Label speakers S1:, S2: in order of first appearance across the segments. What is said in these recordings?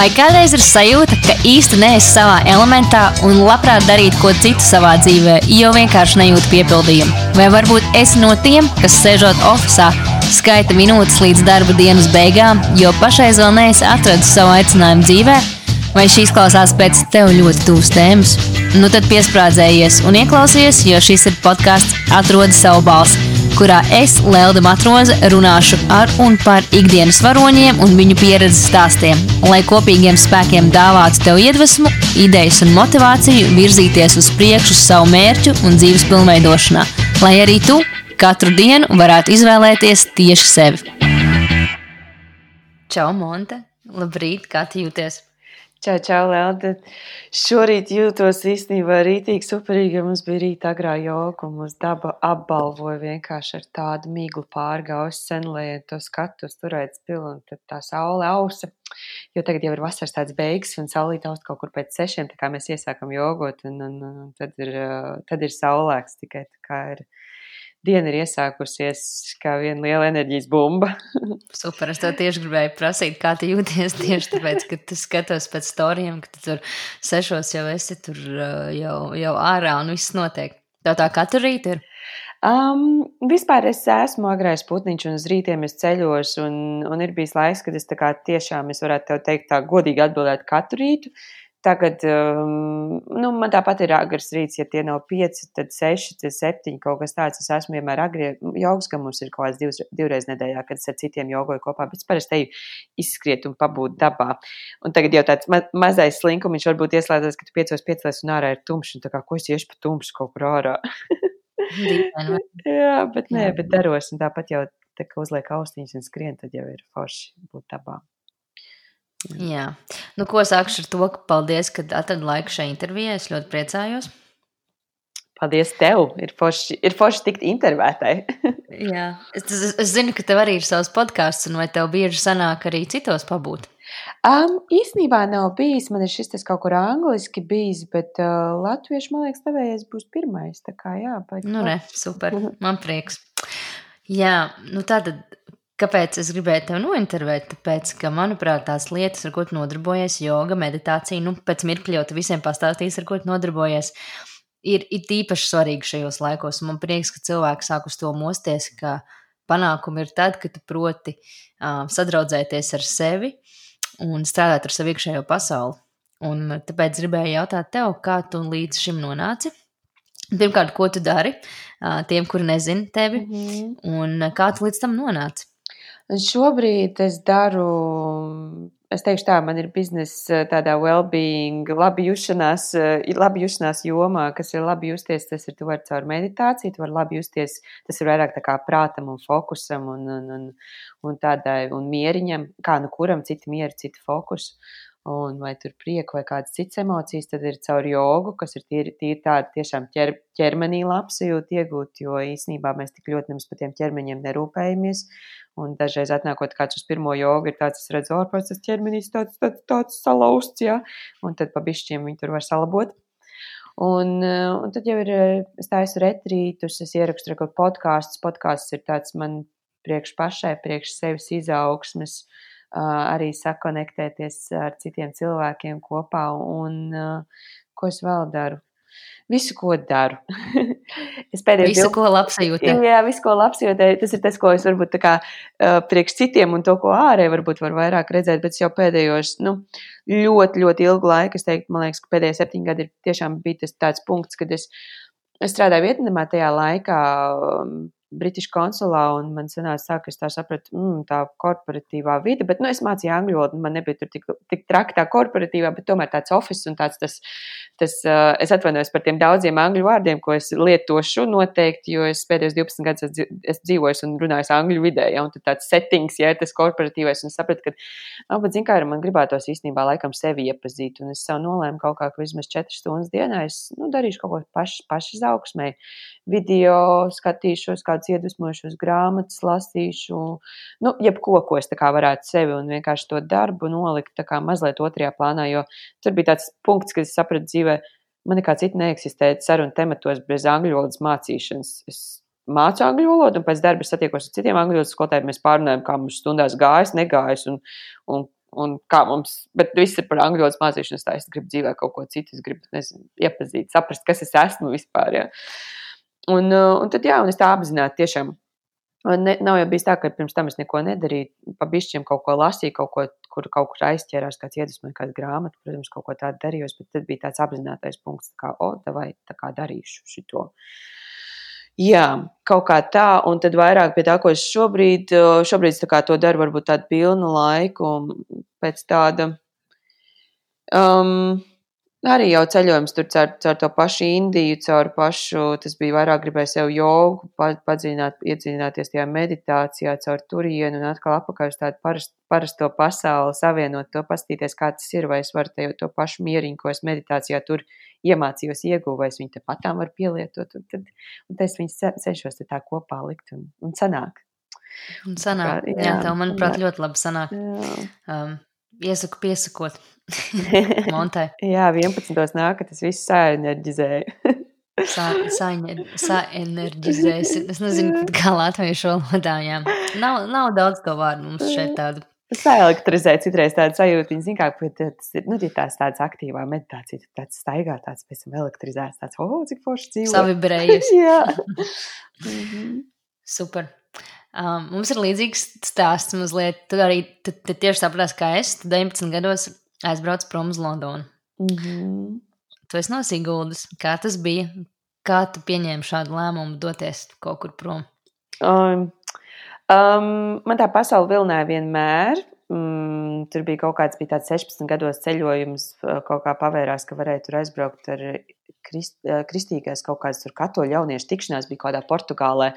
S1: Vai kādreiz ir sajūta, ka īsti neesi savā elementā un labprāt darītu ko citu savā dzīvē, jo vienkārši nejūti piepildījumu? Vai varbūt esi no tiem, kas sēžot oficiālā, skaita minūtes līdz darba dienas beigām, jo pašreiz vēl neesi atradis savu aicinājumu dzīvē? Vai šīs klausās pēc tev ļoti tuvas tēmas? Nu tad piesprādzējies un ieklausies, jo šis ir podkāsts Atrodi savu balsi kurā es, Lelda Matroze, runāšu ar un par ikdienas varoņiem un viņu pieredzes stāstiem, lai kopīgiem spēkiem dāvātu tev iedvesmu, idejas un motivāciju virzīties uz priekšu savu mērķu un dzīves pilnveidošanā, lai arī tu katru dienu varētu izvēlēties tieši sevi. Čau, Monte! Labrīt, kā tu jūties?
S2: Čau, čau, Lelda. Šorīt jūtos īstenībā rītīgi superīgi, jo mums bija rīta agrā joga, un mums daba apbalvoja vienkārši ar tādu miglu pārgājusi sen, lai to skatu turētu spilu, un tad tā saule ausa. Jo tagad jau ir vasaras tāds beigas, un saulīt aust kaut kur pēc sešiem, tā kā mēs iesākam jogot, un, un, un tad ir, tad ir saulēks tikai tā kā ir diena ir iesākusies kā viena liela enerģijas bumba.
S1: Super, es tev tieši gribēju prasīt, kā tu jūties tieši tāpēc, ka tu skatos pēc storijiem, ka tu tur sešos jau esi tur jau, jau ārā un viss notiek. Tev tā katru rītu ir?
S2: Um, vispār es esmu agrais putniņš, un uz rītiem es ceļos, un, un ir bijis laiks, kad es tā kā tiešām, es varētu teikt, tā godīgi atbildēt katru rītu. Tagad um, nu, man tāpat ir agrs rīts, ja tie nav pieci, tad seši, tad septiņi kaut kas tāds. Es esmu vienmēr agri. Jogas, ka mums ir kaut kāds divs, divreiz nedēļā, kad es ar citiem jogoju kopā, bet es parasti eju izskriet un pabūt dabā. Un tagad jau tāds ma mazais slinkumiņš varbūt ieslēdzas, ka tu piecos piecēlies un ārā ir tumšs, un tā kā, ko es iešu pa tumšu kaut kur ārā. Jā, bet nē, bet daros, un tāpat jau, tā kā uzliek austiņas un skrien, tad jau ir forši būt dabā.
S1: Jā, nu, ko sākšu ar to, ka paldies, ka atradi laiku šai intervijai. Es ļoti priecājos.
S2: Paldies tev! Ir forši, ir forši tikt intervētai.
S1: Jā, es, es, es zinu, ka tev arī ir savs podkāsts, un vai tev bieži sanāk arī citos pabūt?
S2: Um, īsnībā nav bijis. Man ir šis tas kaut kur angliski bijis, bet uh, latviešu, man liekas, tavējais būs pirmais. Tā kā jā,
S1: baigi. Nu, re, super. Man prieks. Jā, nu tātad Kāpēc es gribēju tevi nointervēt? Tāpēc, ka, manuprāt, tās lietas, ar ko tu nodarbojies, yoga, meditācija, nu, pēc mirkļa jau visiem pastāstīsi, ar ko tu nodarbojies, ir, ir īpaši svarīgi šajos laikos. Man prieks, ka cilvēki sāk uz to mosties, ka panākumi ir tad, kad tu proti uh, sadraudzēties ar sevi un strādāt ar savu iekšējo pasauli. Un tāpēc gribēju jautāt tev, kā tu līdz šim nonāci? Pirmkārt, ko tu dari tiem, kuri nezina tevi, mm -hmm. un kā tu līdz tam nonāci?
S2: Šobrīd es daru, es teikšu tā, man ir biznesa tādā well-being, labi jušanās, labi jušanās jomā, kas ir labi justies, tas ir tu vari caur meditāciju, tu vari labi justies, tas ir vairāk tā kā prātam un fokusam un, un, un, un tādai, un mieriņam, kā nu kuram citi mieri, citi fokus. Un vai tur prieku vai kādas citas emocijas, tad ir caur jogu, kas ir tīri, tīri tāda tiešām ķer, ķermenī labsajūta iegūt, jo īsnībā mēs tik ļoti nemaz par tiem ķermeņiem nerūpējamies. Un dažreiz atnākot kāds uz pirmo jogu, ir tāds, es redzu, ārpus tas ķermenis tāds, tāds, tāds salauzts, jā, un tad pa bišķiem viņi tur var salabot. Un, un tad jau ir, es taisu retrītus, es ierakstu kaut podkāstus, podkāsts ir tāds man priekš pašai, priekš sevis izaugsmes, arī sakonektēties ar citiem cilvēkiem kopā, un ko es vēl daru? Visu, ko daru.
S1: es pēdējo visu, div... ko labsajūtu.
S2: Jā, visu, ko labsajūtu. Tas ir tas, ko es varbūt kā uh, priekš citiem un to, ko ārēji varbūt var vairāk redzēt, bet jau pēdējos, nu, ļoti, ļoti ilgu laiku, es teiktu, man liekas, ka pēdējie septiņi gadi ir tiešām bija tas tāds punkts, kad es, es strādāju Vietnamā tajā laikā. Um, British konsulā, un man sanāca tā, ka es tā sapratu, mm, tā korporatīvā vide, bet, nu, es mācīju angļu valodu, man nebija tur tik, tik traki tā korporatīvā, bet tomēr tāds office un tāds tas, tas uh, es atvainojos par tiem daudziem angļu vārdiem, ko es lietošu noteikti, jo es pēdējos 12 gadus esmu dzīvojis un runājis angļu vidē, ja, un tāds settings, ja, tas korporatīvais, un sapratu, ka, oh, bet, zin kā, man gribētos īstenībā laikam sevi iepazīt, un es savu nolēmu kaut kā, ka vismaz 4 stundas dienā es, nu, darīšu kaut ko paši, paši izaugsmē, video skatīšos, kā kādus iedvesmojušus grāmatas lasīšu, nu, jebko, ko es tā kā varētu sevi un vienkārši to darbu nolikt tā kā mazliet otrajā plānā, jo tur bija tāds punkts, kad es sapratu dzīvē, man nekā cita neeksistē sarunu tematos bez angļu valodas mācīšanas. Es mācu angļu valodu, un pēc darba satiekos ar citiem angļu valodas skolotājiem. Mēs pārunājam, kā mums stundās gājas, negājas, un, un, un kā mums, bet viss ir par angļu valodas mācīšanos, tā es gribu dzīvē kaut ko citu, es gribu, nezinu, iepazīt, saprast, kas es esmu vispār, jā. Un, un tad, jā, un es tā apzināti tiešām Ne, nav jau bijis tā, ka pirms tam es neko nedarīju, pa bišķiem kaut ko lasīju, kaut ko, kur kaut kur aizķērās, kāds iedvesmoja, kāda grāmata, protams, kaut ko tādu darījos, bet tad bija tāds apzinātais punkts, kā, o, vai tā kā darīšu šito. Jā, kaut kā tā, un tad vairāk pie tā, ko es šobrīd, šobrīd es tā kā to daru, varbūt tādu pilnu laiku, pēc tāda, um, Arī jau ceļojums tur caur, caur to pašu Indiju, caur pašu, tas bija vairāk gribēju sev jogu, padzīvināt, iedzīvināties tajā meditācijā, caur turienu un atkal apakaļ uz tādu parast, parasto pasauli, savienot to, pastīties, kā tas ir, vai es varu te, to pašu mieriņu, ko es meditācijā tur iemācījos, ieguvu, vai es viņu te patām varu pielietot, un tad, un tad es viņus cenšos te tā kopā likt un, un sanāk.
S1: Un sanāk, jā, jā tev, manuprāt, jā. ļoti labi sanāk. Jā. Um, iesaku piesakot. Montai.
S2: Jā, 11. nāk, ka tas viss saenerģizēja.
S1: Saenerģizēs. Es nezinu, kā latviešu valodā. Nav, nav daudz to vārdu mums šeit tādu.
S2: Saelektrizē citreiz tādu sajūtu, viņa zina, kā tas ir, nu, ja tās tādas aktīvā meditācija, tad tāds staigā, tāds pēc tam elektrizēts, tāds, oh, cik forši dzīvo.
S1: Savibrējies.
S2: Jā.
S1: Super. Um, mums ir līdzīgs stāsts mazliet. Tu arī tu, tu tieši saprati, kā es 19 gados aizbraucu prom uz Londonu.
S2: Mm -hmm.
S1: Tu esi no Siguldas. Kā tas bija? Kā tu pieņēmi šādu lēmumu doties kaut kur prom?
S2: Um, um, man tā pasaule vilnēja vienmēr. Mm, tur bija kaut kāds, bija tāds 16 gados ceļojums, kaut kā pavērās, ka varēja tur aizbraukt ar krist, kristīgais kaut kāds tur katoļu jauniešu tikšanās, bija kādā Portugālē,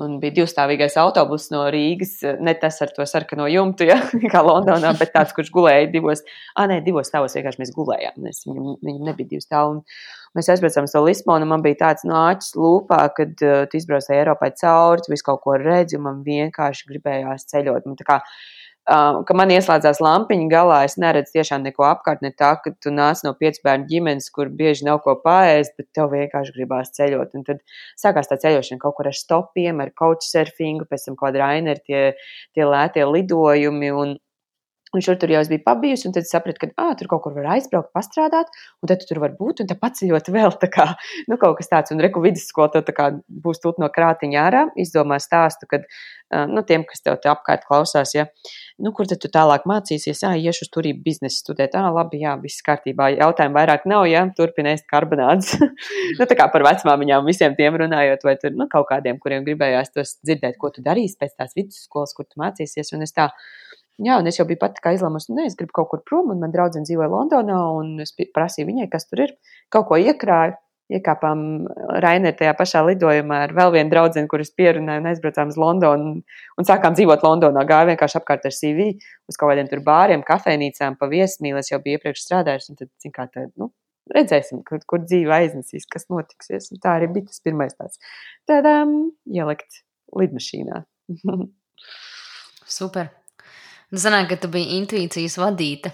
S2: un bija divstāvīgais autobus no Rīgas, ne tas ar to sarkano jumtu, ja, kā Londonā, bet tāds, kurš gulēja divos, ah, nē, divos stāvos vienkārši mēs gulējām, mēs, viņam, viņam nebija divi stāvi, un mēs aizbraucām uz to Lisbonu, un man bija tāds nāķis lūpā, kad uh, tu izbrauc Eiropai cauri, tu visu kaut ko redzi, un man vienkārši gribējās ceļot, man tā kā, Um, ka man ieslēdzās lampiņa galā, es neredzu tiešām neko apkārt, ne tā, ka tu nāc no piecu bērnu ģimenes, kur bieži nav ko paēst, bet tev vienkārši gribās ceļot. Un tad sākās tā ceļošana kaut kur ar stopiem, ar couchsurfingu, pēc tam kaut kāda raina tie, tie lētie lidojumi. Un, Un šur tur jau es biju pabijusi, un tad sapratu, ka ah, tur kaut kur var aizbraukt, pastrādāt, un tad tu tur var būt, un tā paceļot vēl tā kā, nu, kaut kas tāds, un reku vidusskola tā kā būs tūt no krātiņa ārā, izdomā stāstu, kad, nu, tiem, kas tev te apkārt klausās, ja, nu, kur tad tu tālāk mācīsies, ah, iešu uz turību biznesu studēt, ah, labi, jā, viss kārtībā, jautājumu vairāk nav, ja, turpinēs karbonāts, nu, tā kā par vecmāmiņām visiem tiem runājot, vai tur, nu, kaut kādiem, kuriem gribējās tos dzirdēt, ko tu darīsi pēc tās vidusskolas, kur tu mācīsies, un es tā, Jā, un es jau biju pati kā izlēmusi, nu, es gribu kaut kur prom, un man draudzene dzīvoja Londonā, un es prasīju viņai, kas tur ir. Kaut ko iekrāju, iekāpām Rainē tajā pašā lidojumā ar vēl vienu draugu, kuras pierunāju un aizbraucām uz Londonu. Un, un sākām dzīvot Londonā. Gāju vienkārši apkārt ar CV uz kaut kādiem tur bāriem, kafejnīcām, pa viesmīlēm. Es jau biju iepriekš strādājis, tad, zin, kā tā, nu, redzēsim, kur, kur dzīve aiznesīs, kas notiksies. Un tā arī bija tas pirmais tāds - tādām ielikt lidmašīnā.
S1: Super. Nu, sanāk, ka tu biji intuīcijas vadīta.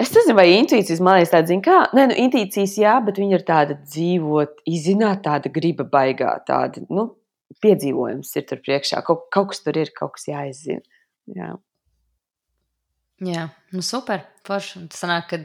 S2: Es nezinu, vai intuīcijas man liekas, tāda, kā, nē, nu, intuīcijas jā, bet viņa ir tāda dzīvot, izzināt, tāda griba baigā, tāda, nu, piedzīvojums ir tur priekšā. Kaut, kaut kas tur ir, kaut kas jāizzina. Jā.
S1: Jā, nu super. Forši. Tas sanāk, ka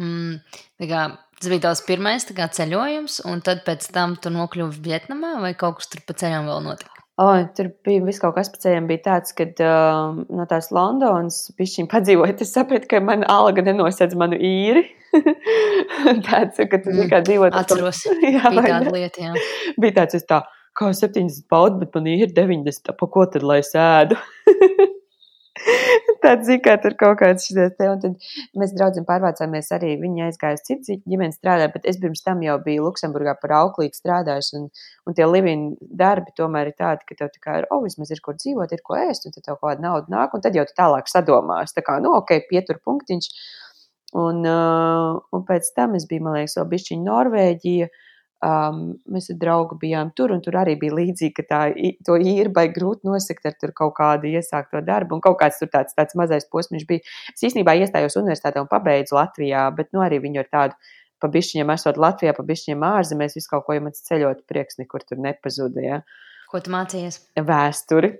S1: mm, kā, tas bija tavs pirmais kā, ceļojums, un tad pēc tam tu nokļuvi Vietnamā, vai kaut kas tur pa ceļam vēl notika?
S2: Oh, tur bija viss kaut kas pēc ceļiem, bija tāds, ka uh, no tās Londonas pišķiņ padzīvojot, es sapratu, ka mana alga nenosedz manu īri. tāds, ka tu mm, kā dzīvot.
S1: Atceros, jā, bija tāda lieta, jā.
S2: bija tāds, es tā, kā 70 baudu, bet man ir 90, pa ko tad lai sēdu? Tāds zina, tur kaut kāds šis te, un tad mēs draudzim pārvācāmies arī, viņa aizgāja uz citu ģimeni strādāt, bet es pirms tam jau biju Luksemburgā par auklīti strādājis, un, un tie living darbi tomēr ir tādi, ka tev tā kā ir, o, vismaz ir kur dzīvot, ir ko ēst, un tad tev kaut kāda nauda nāk, un tad jau tu tālāk sadomās, tā kā, nu, ok, pietur punktiņš, un, uh, un pēc tam es biju, man liekas, vēl bišķiņu Norvēģija, uh, Um, mēs ar draugu bijām tur, un tur arī bija līdzīgi, ka tā, to īri baigi grūti nosakt ar kaut kādu iesākto darbu, un kaut kāds tur tāds, tāds mazais posms bija. Es īstenībā iestājos universitātē un pabeidzu Latvijā, bet nu arī viņu ar tādu pa bišķiņiem esot Latvijā, pa bišķiņiem ārzemēs, visu kaut ko, ja man ceļot prieks nekur tur nepazuda, ja.
S1: Ko tu mācījies?
S2: Vēsturi.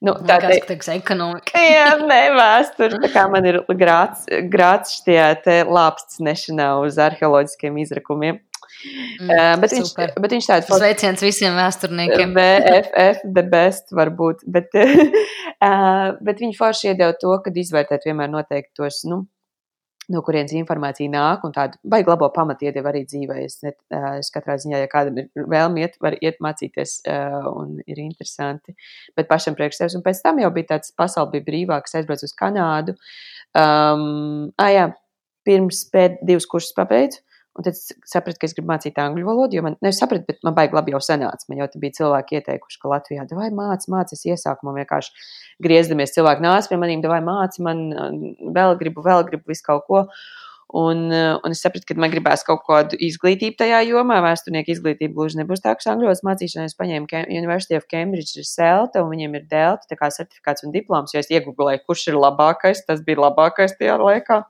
S2: Nu,
S1: tā ir tā līnija, ekonomika.
S2: jā, nē, vēsture. Tā kā man ir grāts, grāts šie lāpstas nešanā uz arheoloģiskiem izrakumiem. Mm, uh, bet, viņš, bet viņš tāds -
S1: sveiciens visiem vēsturniekiem.
S2: VFF, the best, varbūt. Bet, uh, bet viņi forši iedeva to, ka izvērtēt vienmēr noteikti tos, nu, no kurienes informācija nāk, un tādu baigi labo pamatu iedeva arī dzīvē. Es, net, es katrā ziņā, ja kādam ir vēlmi iet, var iet mācīties, un ir interesanti, bet pašam priekš sevis. Un pēc tam jau bija tāds pasauli bija brīvāks, aizbraucu uz Kanādu. Um, ah, jā, pirms pēd, divus kursus pabeidzu. Un tad es sapratu, ka es gribu mācīt angļu valodu, jo man, ne, es sapratu, bet man baigi labi jau sanāca. Man jau bija cilvēki ieteikuši, ka Latvijā, vai māci, māci, es iesākumā vienkārši griezdamies, cilvēki nāca pie maniem, vai māci, man vēl gribu, vēl gribu visu kaut ko. Un, un es sapratu, ka man gribēs kaut kādu izglītību tajā jomā. Vēsturnieku izglītība gluži nebūs tā, kas angļu valodas mācīšanā. Es paņēmu University of Cambridge, ir Selta, un viņiem ir Delta, tā kā certifikāts un diploms. Jo es iegūlēju, kurš ir labākais, tas bija labākais tajā laikā.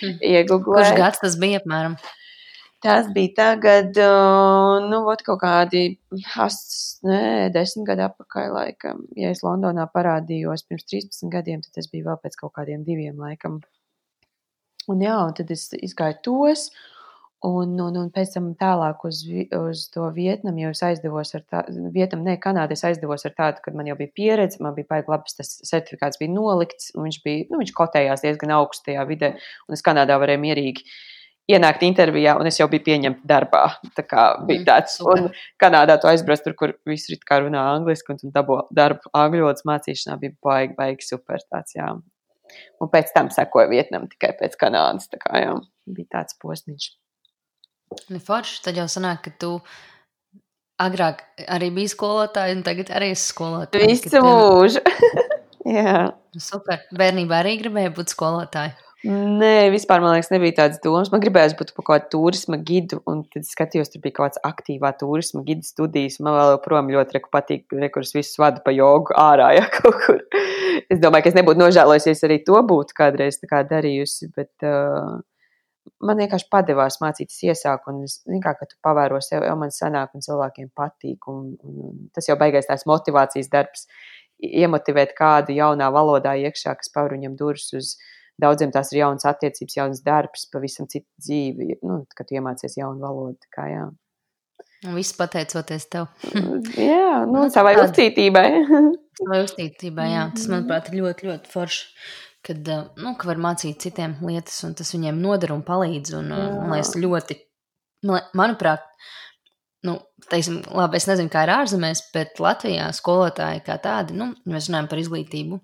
S1: Hm. Iegūlēju. Kurš gads tas bija apmēram?
S2: Tas bija tagad, nu, ot, kaut kādi astoņi, nē, desmit gadi atpakaļ, laikam. Ja es Londonā parādījos pirms 13 gadiem, tad tas bija vēl pēc kaut kādiem diviem, laikam. Un jā, un tad es izgāju tos, un, un, un pēc tam tālāk uz, uz to Vietnamu, jo es aizdevos ar tādu, Vietnamu, ne, Kanādu, es aizdevos ar tādu, kad man jau bija pieredze, man bija baigi labs, tas certifikāts bija nolikts, un viņš bija, nu, viņš kotējās diezgan augstajā vidē, un es Kanādā varēju mierīgi ienākt intervijā, un es jau biju pieņemta darbā. Tā kā bija mm, tāds, un Kanādā tu aizbrauc tur, kur visi ir kā runā angliski, un tu dabo darbu angļu valodas mācīšanā, bija baigi, baigi super tāds, jā. Un pēc tam sekoja Vietnam tikai pēc Kanādas, tā kā jā, bija tāds posmiņš.
S1: Nu, forši, tad jau sanāk, ka tu agrāk arī biji skolotāja, un tagad arī esi skolotāja.
S2: Visu mūžu. jā.
S1: Super. Bērnībā arī gribēja būt skolotāja.
S2: Nē, vispār man liekas, nebija tādas domas. Man gribējās būt par kādu turisma gidu, un tad skatījos, tur bija kaut kāds aktīvā turisma gida studijas. Man vēl joprojām ļoti reku patīk, rekurus visus vadu pa jogu ārā, ja kaut kur. Es domāju, ka es nebūtu nožēlojusies arī to būtu kādreiz kā darījusi, bet uh, man vienkārši padevās mācīties iesākt, un es kā, ka tu pavēro sev, jau man sanāk, un cilvēkiem patīk, un, un, tas jau beigās tās motivācijas darbs, iemotivēt kādu jaunā valodā iekšā, kas paver viņam durvis uz viņu Daudziem tās ir jaunas attiecības, jauns darbs, pavisam cita dzīve, nu, kad tu iemācies jaunu valodu. Kā, jā.
S1: Un viss pateicoties tev.
S2: jā, nu, nu savai uzticībai.
S1: savai uzticībai, jā. Tas, manuprāt, ir ļoti, ļoti forši. Kad, eh, nu, ka var mācīt citiem lietas, un tas viņiem noder un palīdz. Un, eh, man liekas, ļoti, manuprāt, nu, teiksim, labi, es nezinu, kā ir ārzemēs, bet Latvijā skolotāji kā tādi, nu, mēs runājam par izglītību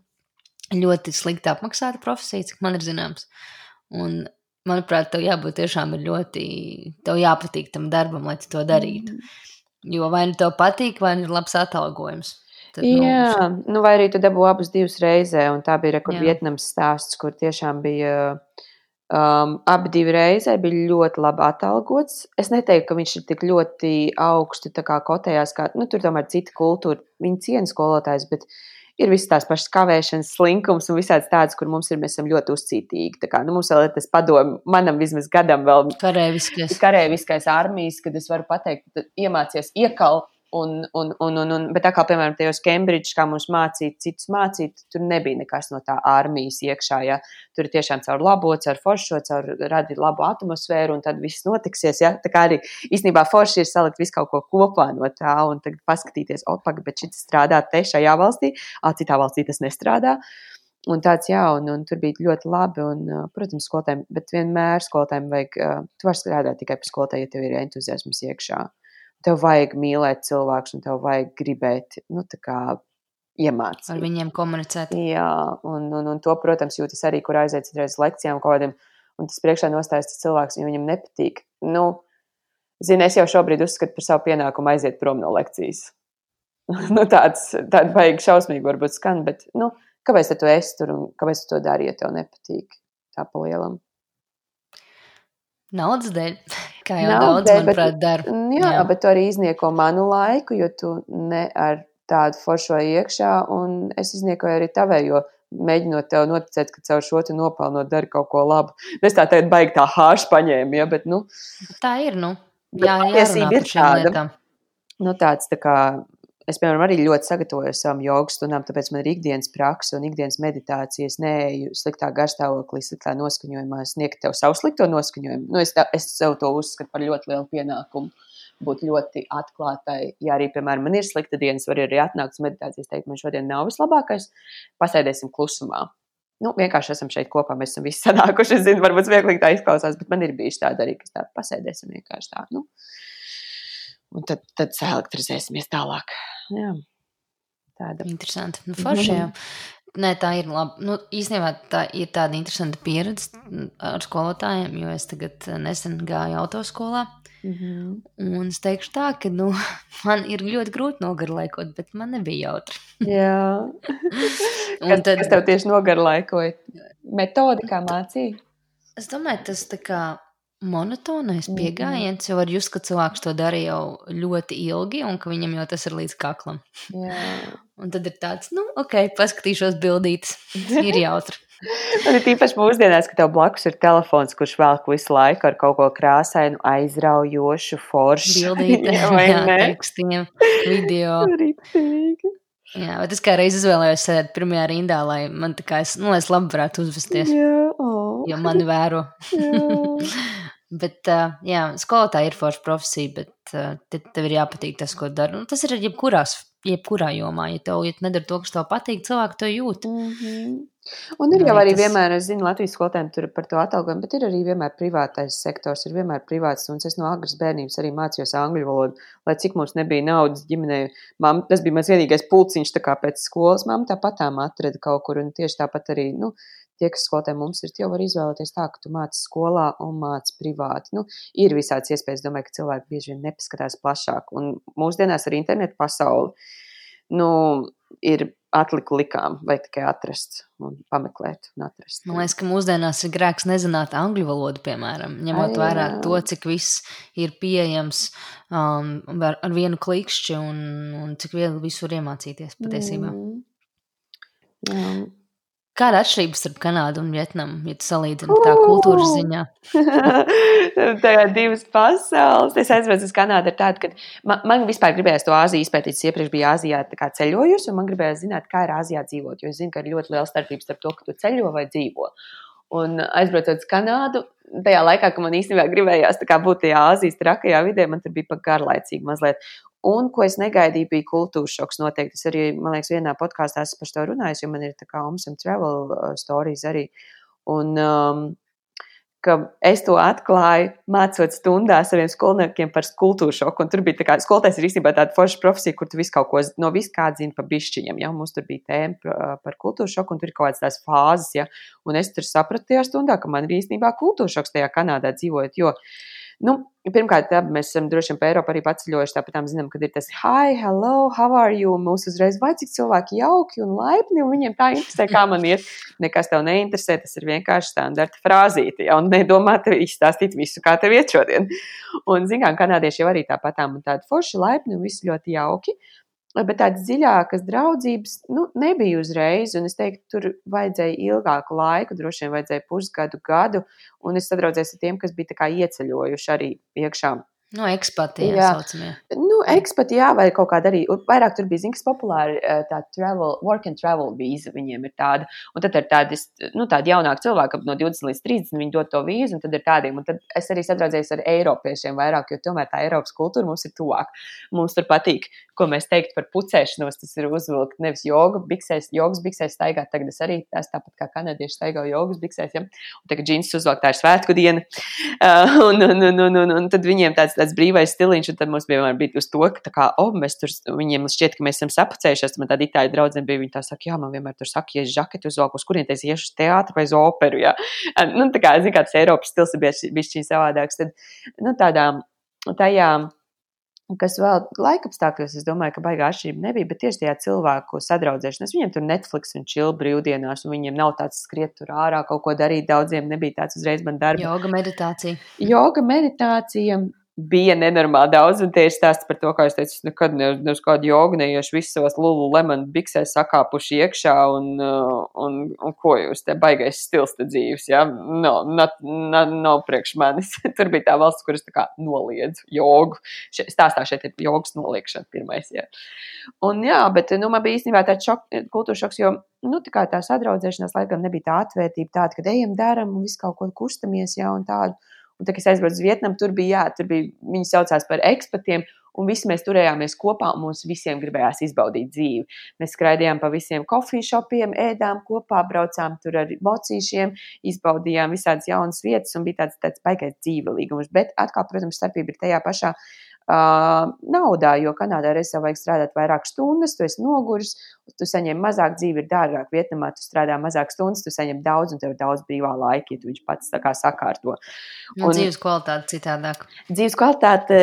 S1: ļoti slikti apmaksāta profesija, cik man ir zināms. Un, manuprāt, tev jābūt tiešām ļoti, tev jāpatīk tam darbam, lai tu to darītu. Mm. Jo vai nu tev patīk, vai nu ir labs atalgojums.
S2: Tad, nu, Jā, nu, nu vai arī tu dabū abus divus reizē, un tā bija rekur Vietnams stāsts, kur tiešām bija um, abi divi reizē bija ļoti labi atalgots. Es neteiktu, ka viņš ir tik ļoti augstu kotējās, kā, nu, tur tomēr cita kultūra, viņa ciena skolotājs, bet uh, ir visas tās pašas kavēšanas, slinkums un visādas tādas, kur mums ir, mēs esam ļoti uzcītīgi. Tā kā nu, mums vēl ir tas padomu, manam vismaz gadam vēl
S1: karēviskais,
S2: karēviskais armijas, kad es varu pateikt, iemācies iekalt Un, un, un, un, un, bet tā kā, piemēram, tajos Cambridge, kā mums mācīt, citus mācīt, tur nebija nekas no tā armijas iekšā. Ja? Tur ir tiešām caur labo, caur foršo, caur radīt labu atmosfēru, un tad viss notiksies. Ja? Tā kā arī īstenībā forši ir salikt visu kaut ko kopā no tā, un tagad paskatīties, opak, bet šis strādā te šajā valstī, a, citā valstī tas nestrādā. Un tāds, jā, un, un tur bija ļoti labi, un, protams, skolotājiem, bet vienmēr skolotājiem vajag, tu vari strādāt tikai pie skolotāja, ja tev ir entuziasms iekšā. Uh, tev vajag mīlēt cilvēkus un tev vajag gribēt, nu, tā kā iemācīt.
S1: Ar viņiem komunicēt.
S2: Jā, un, un, un to, protams, jūtas arī, kur aiziet citreiz lekcijām kaut kādiem, un tas priekšā nostājas tas cilvēks, jo viņam nepatīk. Nu, zini, es jau šobrīd uzskatu par savu pienākumu aiziet prom no lekcijas. nu, tāds, tāda baigi šausmīgi varbūt skan, bet, nu, kāpēc tu esi tur un kāpēc tu to dari, ja tev nepatīk tā pa lielam?
S1: Naudas dēļ, kā jau Naudas daudz, dēļ, manuprāt, dara.
S2: Mm, jā, jā, bet tu arī iznieko manu laiku, jo tu ne ar tādu foršo iekšā, un es izniekoju arī tavējo, mēģinot tev noticēt, ka caur šo te nopelnot dari kaut ko labu. Es tā tagad baigi tā hāšu paņēmu, ja, bet, nu.
S1: Tā ir, nu. Jā, jā,
S2: ir tāda. Nu, tāds tā kā es, piemēram, arī ļoti sagatavojos savam jogas stundām, tāpēc man ir ikdienas praksa un ikdienas meditācija. Es neeju sliktā garstāvoklī, sliktā noskaņojumā, sniegt tev savu slikto noskaņojumu. Nu, es, tā, es sev to uzskatu par ļoti lielu pienākumu. Būt ļoti atklātai. Ja arī, piemēram, man ir slikta diena, var arī atnākt uz meditācijas, teikt, man šodien nav vislabākais, pasēdēsim klusumā. Nu, vienkārši esam šeit kopā, mēs esam visi sanākuši. Es zinu, varbūt smieklīgi tā izklausās, bet man ir bijis tāda arī, kas tāda pasēdēsim vienkārši tā. Nu. Un tad, tad selektrizēsimies tālāk. Jā.
S1: Tāda. Interesanti. Nu, forši, jā. Nē, tā ir labi. Nu, īstenībā tā ir tāda interesanta pieredze ar skolotājiem, jo es tagad nesen gāju autoskolā. Mm -hmm. Un es teikšu tā, ka nu, man ir ļoti grūti nogarlaikot, bet man nebija jautri.
S2: Jā. kas, tad, kas tev tieši nogarlaikoja? Metodi, kā mācīja?
S1: Es domāju, tas tā kā monotonais mhm. pieejams, jo var just, ka cilvēks to dara jau ļoti ilgi, un ka viņam jau tas ir līdz kaklam. Jā. Un tad ir tāds, nu, ok, paskatīšos bildītas. Ir jautri.
S2: Man ir īpaši mūsdienās, ka tev blakus ir telefons, kurš velk visu laiku ar kaut ko krāsainu, aizraujošu, foršu.
S1: Bildītēm, jā, jā, tekstiem, video.
S2: Rītīgi.
S1: Jā, bet es kā reiz izvēlējos sēdēt pirmajā rindā, lai man tā kā es, nu, es labi varētu uzvesties. Jā, oh. Jo mani vēro. Bet, uh, jā, skolotāja ir forša profesija, bet uh, tev ir jāpatīk tas, ko dara. Nu, tas ir jebkurās, jebkurā jomā. Ja tev ja nedara to, kas tev patīk, cilvēki to jūt. Mm -hmm.
S2: Un ir jau arī tas... vienmēr, es zinu, Latvijas skolotājiem tur par to atalgojumu, bet ir arī vienmēr privātais sektors, ir vienmēr privāts stundas. Es no agras bērnības arī mācījos angļu valodu, lai cik mums nebija naudas ģimenē. Mam, tas bija mans vienīgais pulciņš, tā kā pēc skolas mamma tāpat tām atrada kaut kur, un tieši tāpat arī, nu, tie, kas skolotāji mums ir, jau var izvēlēties tā, ka tu māci skolā un māci privāti. Nu, ir visāds iespējas, domāju, ka cilvēki bieži vien nepaskatās plašāk, un mūsdienās ar internetu pasauli, nu, ir atliku likām, vai tikai atrast un pameklēt un atrast.
S1: Man liekas, ka mūsdienās ir grēks nezināt angļu valodu, piemēram, ņemot Ai, vērā to, cik viss ir pieejams um, ar, ar vienu klikšķi un, un cik viegli visur iemācīties patiesībā. Mm. Jā. Kāda ir atšķirība starp Kanādu un Vietnamu, ja tu salīdzini tā kultūras ziņā?
S2: tā ir divas pasaules. Es aizvedu uz Kanādu ar tādu, ka man, man vispār gribējās to Āziju izpētīt. Es iepriekš biju Āzijā ceļojusi, un man gribējās zināt, kā ir Āzijā dzīvot. Jo es zinu, ka ir ļoti liela starpība starp to, ka tu ceļo vai dzīvo. Un aizbraucot uz Kanādu, tajā laikā, kad man īstenībā gribējās būt tajā Āzijas trakajā vidē, man tur bija pat garlaicīgi mazliet. Un, ko es negaidīju, bija kultūras šoks. Noteikti es arī, man liekas, vienā podkāstā esmu par to runājis, jo man ir tā kā Omsam Travel uh, stories arī. Un, um, es to atklāju, mācot stundā saviem skolniekiem par kultūru šoku. Tur bija tā kā skolotājs ir īstenībā tāda forša profesija, kur tu visu kaut ko no visu kā zini pa bišķiņiem. Ja? Mums tur bija tēma uh, par kultūru šoku, un tur ir kaut kādas tās fāzes. Ja? Un es tur sapratu tajā stundā, ka man ir īstenībā kultūra šoks tajā Kanādā dzīvojot. Jo, uh, Nu, pirmkārt, tā, mēs esam droši vien pa Eiropu arī paceļojuši. Tāpat zinām, ka ir tas hi, hello, how are you? Mūs uzreiz vai cik cilvēki jauki un laipni, un viņiem tā interesē, kā man iet. Nekas tev neinteresē, tas ir vienkārši standarta frāzīte. Ja? Un nedomā tev izstāstīt visu, kā tev iet šodien. Un, zinām, kanādieši jau arī tāpatām un tādi forši laipni un viss ļoti jauki. Bet tādas dziļākas draudzības nu, nebija uzreiz, un es teiktu, tur vajadzēja ilgāku laiku, droši vien vajadzēja pusgadu, gadu, un es sadraudzējos ar tiem, kas bija ieceļojuši arī iekšā
S1: No ekspatiem, jā, saucamie.
S2: Nu, ekspati, jā, vai kaut kāda arī. Vairāk tur bija, zināms, populāri eh, tā travel, work and travel vīza viņiem ir tāda. Un tad ir tādi, nu, tādi jaunāki cilvēki, no 20 līdz 30, viņi dod to vīzu, un tad ir tādiem. Un tad es arī sadraudzējos ar eiropiešiem vairāk, jo tomēr tā Eiropas kultūra mums ir tuvāk. Mums tur patīk, ko mēs teiktu par pucēšanos. Tas ir uzvilkt nevis jogu, biksēs, jogas biksēs staigāt. Tagad es arī tās tāpat kā kanādieši staigāju jogas biksēs, ja? un tagad džins uzvilkt tā ir svētku diena. Uh, un, un, un, un, un, un tad viņiem tāds tāds brīvais stiliņš, un tad mums vienmēr bija uz to, ka, tā kā, oh, mēs tur, viņiem šķiet, ka mēs esam sapucējušies. Man tāda itāļu draudzene bija, viņi tā saka, jā, man vienmēr tur saka, ja es žaketi uzvelku, uz kurien es iešu uz teātru vai uz operu, jā. Nu, tā kā, zin, kā tas Eiropas stils ir bijis, bijis šī savādāks, tad, nu, tādām, tajā, kas vēl laikapstākļos, es domāju, ka baigā atšķirība nebija, bet tieši tajā cilvēku sadraudzēšanās. Viņiem tur Netflix un chill brīvdienās, un viņiem nav tāds skriet tur ārā, kaut ko darīt. Daudziem nebija tāds uzreiz man darba.
S1: Joga meditācija.
S2: Joga meditācija bija nenormāli daudz, un tieši stāsts par to, kā es teicu, es nekad ne, ne uz kādu jogu neiešu, visus savos lulu lemonu biksēs sakāpuši iekšā, un, uh, un, un ko jūs te baigais stils te dzīves, jā, ja? no, no, no, no priekš manis. Tur bija tā valsts, kuras tā kā noliedz jogu. Še, stāstā šeit ir jogas noliekšana pirmais, jā. Un jā, bet, nu, man bija īstenībā tāds šok, kultūra šoks, jo, nu, tā kā tā sadraudzēšanās laikam nebija tā atvērtība tāda, ka ejam, daram un visu kaut ko kustamies, jā, un tādu. Un, tā, kad es aizbraucu uz Vietnamu, tur bija, jā, tur bija, viņi saucās par ekspatiem, un visi mēs turējāmies kopā, un mums visiem gribējās izbaudīt dzīvi. Mēs skraidījām pa visiem kofīšopiem, ēdām kopā, braucām tur ar mocīšiem, izbaudījām visādas jaunas vietas, un bija tāds, tāds baigais dzīvelīgums. Bet atkal, protams, starpība ir tajā pašā uh, naudā, jo Kanādā reizē vajag strādāt vairāk stundas, tu esi noguris, tu saņem mazāk, dzīve ir dārgāk. Vietnamā tu strādā mazāk stundas, tu saņem daudz, un tev ir daudz brīvā laika, ja tu viņš pats tā kā sakārto.
S1: Un, un dzīves kvalitāte citādāk.
S2: Dzīves kvalitāte,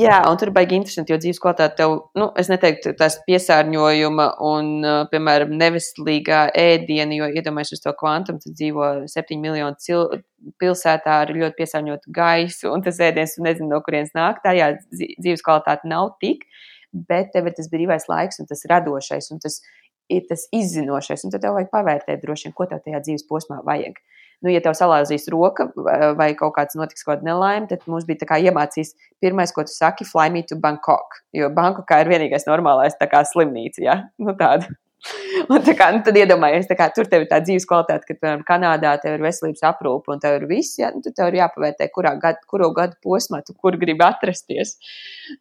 S2: jā, un tur baigi interesanti, jo dzīves kvalitāte tev, nu, es neteiktu, tās piesārņojuma un, piemēram, neveselīgā ēdiena, jo iedomājies uz to kvantumu, tu dzīvo 7 miljonu cilvēku pilsētā ar ļoti piesārņotu gaisu, un tas ēdiens, tu nezini, no kurienes nāk. Tā jā, dzīves kvalitāte nav tik, bet tev ir tas brīvais laiks un tas radošais un tas ir tas izzinošais. Un tad tev vajag pavērtēt droši vien, ko tev tajā dzīves posmā vajag. Nu, ja tev salauzīs roka vai kaut kāds notiks kaut kāda nelaime, tad mums bija kā iemācīs pirmais, ko tu saki, fly me to Bangkok. Jo Bangkokā ir vienīgais normālais tā kā slimnīca, ja? Nu tāda. Un kā, nu, tad iedomājies, kā tur tev ir tā dzīves kvalitāte, ka, piemēram, Kanādā tev ir veselības aprūpe un tev ir viss, ja, nu, tad tev ir jāpavērtē, kurā gadu, kuro gadu posmā tu kur gribi atrasties.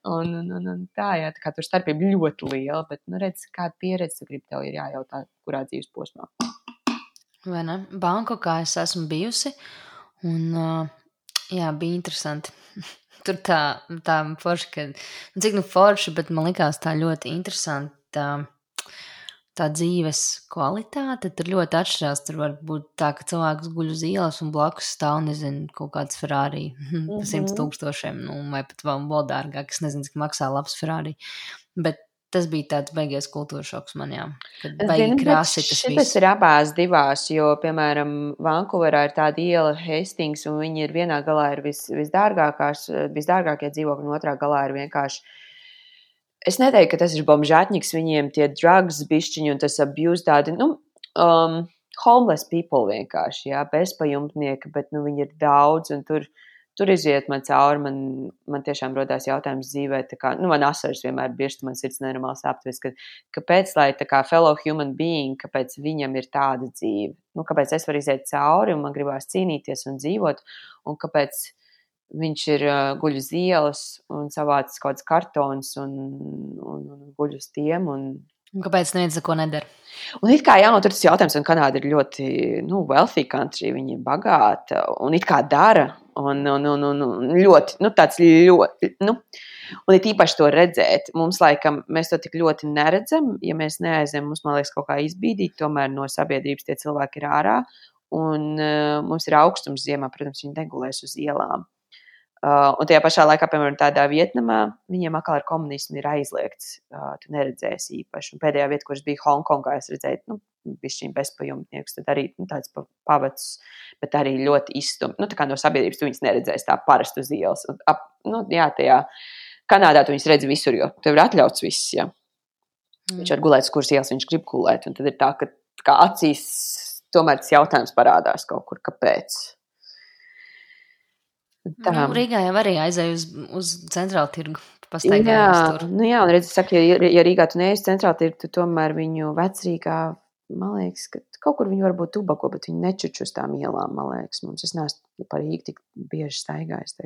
S2: Un, un, un, un tā, jā, tā kā tur starpība ļoti liela, bet, nu, redz, kāda pieredze tu gribi, tev ir jājautā, kurā dzīves posmā.
S1: Vai ne? Bankokā es esmu bijusi, un, jā, bija interesanti. Tur tā, tā forša, ka, nu, cik nu forša, bet man likās tā ļoti interesanti. Tā, tā dzīves kvalitāte tur ļoti atšķirās. Tur var būt tā, ka cilvēks guļ uz ielas un blakus stāv, nezinu, kaut kāds Ferrari par mm -hmm. simt tūkstošiem, nu, vai pat vēl, vēl dārgāk. Es nezinu, cik maksā labs Ferrari. Bet tas bija tāds beigies kultūras šoks man, krāsi tas viss.
S2: Ir abās divās, jo, piemēram, Vankūverā ir tāda iela Hastings, un viņi ir vienā galā ir vis, visdārgākās, visdārgākie dzīvokļi, un otrā galā ir vienkārši es neteiktu, ka tas ir bombžātņiks, viņiem tie drugs, bišķiņi un tas abuse tādi, nu, um, homeless people vienkārši, jā, bezpajumtnieki, bet, nu, viņi ir daudz un tur, tur iziet man cauri, man, man tiešām rodās jautājums dzīvē, tā kā, nu, man asars vienmēr bieži, man sirds nenormāli sāpties, ka, kāpēc, lai tā kā fellow human being, kāpēc viņam ir tāda dzīve, nu, kāpēc es varu iziet cauri un man gribās cīnīties un dzīvot, un kāpēc, viņš ir uh, guļ uz ielas un savācis kaut kāds kartons un, un, un guļ uz tiem. Un,
S1: kāpēc neviens neko nedara?
S2: Un it kā jā, no tur tas jautājums, un Kanāda ir ļoti, nu, wealthy country, viņi ir bagāta un it kā dara, un, un, un, un, un ļoti, nu, tāds ļoti, nu, un ir īpaši to redzēt. Mums, laikam, mēs to tik ļoti neredzam, ja mēs neaizem, mums, man liekas, kaut kā izbīdīt, tomēr no sabiedrības tie cilvēki ir ārā, un uh, mums ir augstums ziemā, protams, viņi negulēs uz ielām. Uh, un tajā pašā laikā, piemēram, tādā Vietnamā, viņiem atkal ar komunismu ir aizliegts. Uh, tu neredzēsi īpaši. Un pēdējā vieta, kuras bija Hongkongā, es redzēju, nu, bija šī bezpajumtnieks, tad arī nu, tāds pavads, bet arī ļoti izstumts. Nu, tā kā no sabiedrības tu viņus neredzēsi tā parasti uz ielas. Un, ap, nu, jā, tajā Kanādā tu viņus redzi visur, jo tev ir atļauts viss. Ja. Mm. Viņš var gulēt, uz kuras ielas viņš grib gulēt. Un tad ir tā, ka kā acīs tomēr tas jautājums parādās kaut kur, kāpēc.
S1: Tā. Nu, Rīgā jau arī aizēju uz, uz centrālu tirgu. Jā,
S2: nu jā, un redz, saka, ja, ja Rīgā tu neesi centrāla tirgu, tu tomēr viņu vecrīgā, man liekas, ka kaut kur viņi varbūt tubako, bet viņi nečuč uz tām ielām, man liekas, mums. Es neesmu par Rīgu tik bieži staigājis.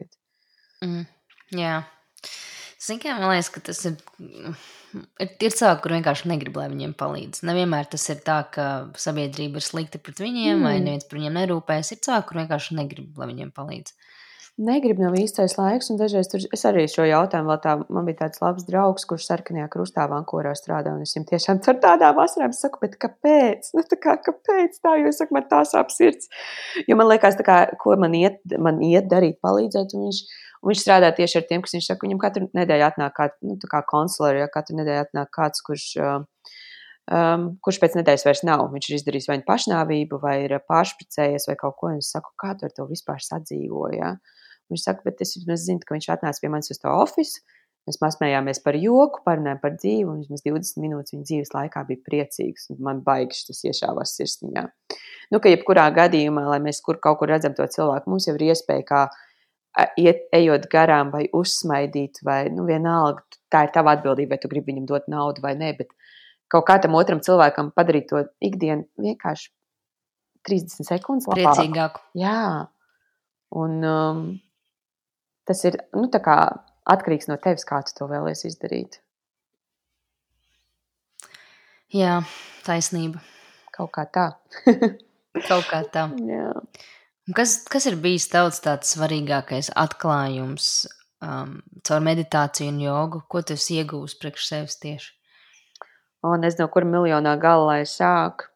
S1: Mm, jā. Zini, kā man liekas, ka tas ir. Ir, ir cilvēki, kur vienkārši negrib, lai viņiem palīdz. Nevienmēr tas ir tā, ka sabiedrība ir slikta pret viņiem, mm. vai neviens par viņiem nerūpējas. Ir cilvēki, kur vienkārši negrib, lai viņiem palīdz
S2: negribu nav īstais laiks. Un dažreiz tur es arī šo jautājumu vēl tā, man bija tāds labs draugs, kurš sarkanajā krustā Vankorā strādā. Un es viņam tiešām ar tādām asarām saku, bet kāpēc? Nu, tā kā, kāpēc tā? Jo es saku, man tā sāp sirds. Jo man liekas, kā, ko man iet, man iet darīt, palīdzēt. Un viņš, un viņš strādā tieši ar tiem, kas viņš saka, viņam katru nedēļu atnāk kā, nu, kā konsulāri, ja katru nedēļu atnāk kāds, kurš. Uh, um, kurš pēc nedēļas vairs nav. Viņš ir izdarījis vai nu pašnāvību, vai ir pāršpricējies, vai kaut ko. Es saku, kā tu ar to vispār sadzīvoji? Ja? Viņš saka, bet es vismaz zinu, ka viņš atnāca pie manis uz to ofisu. Mēs pasmējāmies par joku, parunājām par dzīvi, un vismaz 20 minūtes viņa dzīves laikā bija priecīgs. Man baigs tas iešāvās sirsniņā. Nu, ka jebkurā gadījumā, lai mēs kur kaut kur redzam to cilvēku, mums jau ir iespēja kā iet, ejot garām vai uzsmaidīt, vai nu, vienalga, tā ir tava atbildība, vai tu gribi viņam dot naudu vai nē, bet kaut kā tam otram cilvēkam padarīt to ikdienu vienkārši 30 sekundes
S1: labāk. Priecīgāk.
S2: Jā, un um, tas ir, nu, tā kā atkarīgs no tevis, kā tu to vēlies izdarīt.
S1: Jā, taisnība.
S2: Kaut kā tā.
S1: Kaut kā tā.
S2: Jā.
S1: Kas, kas ir bijis tavs tāds svarīgākais atklājums um, caur meditāciju un jogu? Ko tu esi iegūmis priekš sevis tieši?
S2: O, nezinu, kur miljonā gala lai sāk.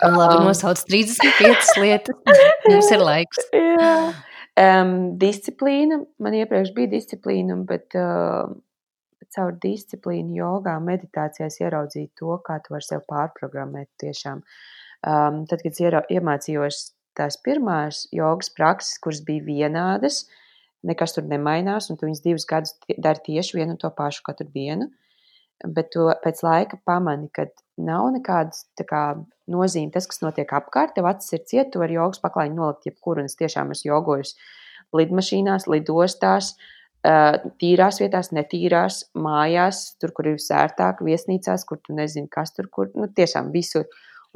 S1: Labi, um, nosauc 35 lietas. Mums ir laiks.
S2: Jā. Um, disciplīna. Man iepriekš bija disciplīna, bet uh, caur disciplīnu, jogā, meditācijās ieraudzīt to, kā tu vari sev pārprogrammēt tiešām. Um, tad, kad es iemācījos tās pirmās jogas prakses, kuras bija vienādas, nekas tur nemainās, un tu viņas divus gadus dari tieši vienu un to pašu katru dienu. Bet tu pēc laika pamani, ka nav nekādas kā, nozīme tas, kas notiek apkārt. Tev acis ir cieta, tu vari jogas paklājiņu nolikt jebkur, un es tiešām esmu jogojusi lidmašīnās, lidostās, tīrās vietās, netīrās, mājās, tur, kur ir sērtāk, viesnīcās, kur tu nezini, kas tur, kur, nu, tiešām visur.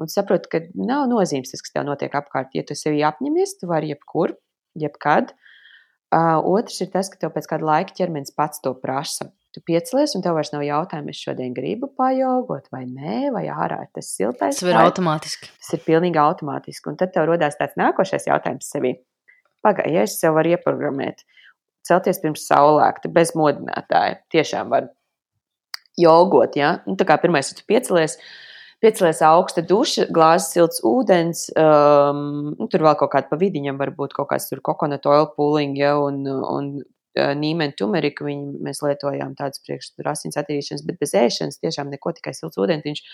S2: Un saproti, ka nav nozīmes tas, kas tev notiek apkārt. Ja tu sevi apņemies, tu vari jebkur, jebkad. Uh, otrs ir tas, ka tev pēc kāda laika ķermenis pats to prasa. Tu piecelies, un tev vairs nav jautājumu, es šodien gribu pajogot, vai nē, vai ārā ir tas siltais.
S1: Tas ir automātiski.
S2: Tas ir pilnīgi automātiski. Un tad tev rodās tāds nākošais jautājums sevī. Pagaidiet, ja es sev varu ieprogrammēt, celties pirms saulēkta, bez modinātāja. Tiešām var jogot, ja? Nu, tā kā pirmais, tu piecelies, piecelies augsta duša, glāzes silts ūdens, um, nu, tur vēl kaut kāda pa vidiņam, varbūt kaut kāds tur coconut oil pooling, ja, un, un nīmeni tumeriku, viņi, mēs lietojām tādas priekš asins attīrīšanas, bet bez ēšanas tiešām neko, tikai silts ūdentiņš,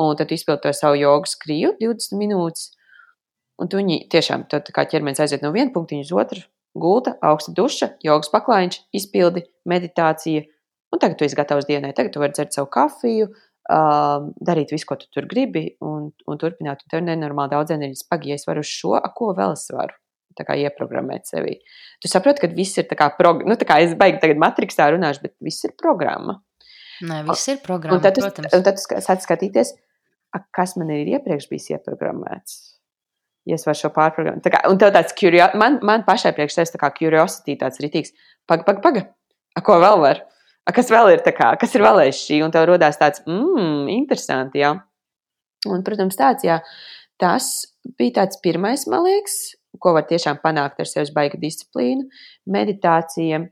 S2: un tad izpild to savu jogas kriju 20 minūtes, un viņi tiešām, tad kā ķermenis aiziet no viena punktiņa uz otru, gulta, augsta duša, jogas paklājiņš, izpildi, meditācija, un tagad tu esi gatavs dienai, tagad tu vari dzert savu kafiju, uh, darīt visu, ko tu tur gribi, un, un turpināt. Un tev ir nenormāli daudz enerģijas. Pagaidi, ja es varu šo, a, ko vēl es varu? Ieprogrammēt sevi. Tu saproti, ka viss ir tā kā, prog... nu, tā kā es baigi tagad matriksā runāšu, bet viss ir programma.
S1: Nē, viss ir programma,
S2: un tad tu,
S1: protams.
S2: Un tad tu sāc skatīties, kas man ir iepriekš bijis ieprogrammēts. Ja es varu šo pārprogrammēt. Tā kā, un tev tāds curiosity, man, man pašai priekš sevis tā kā curiosity tāds ritīgs. Paga, paga, paga. A, ko vēl var? A, kas vēl ir tā kā, kas ir vēl aiz šī? Un tev rodās tāds, mmm, interesanti, jā. Un, protams, tāds, jā, tas bija tāds pirmais, man liekas, ko var tiešām panākt ar sevis baigu disciplīnu, meditācija,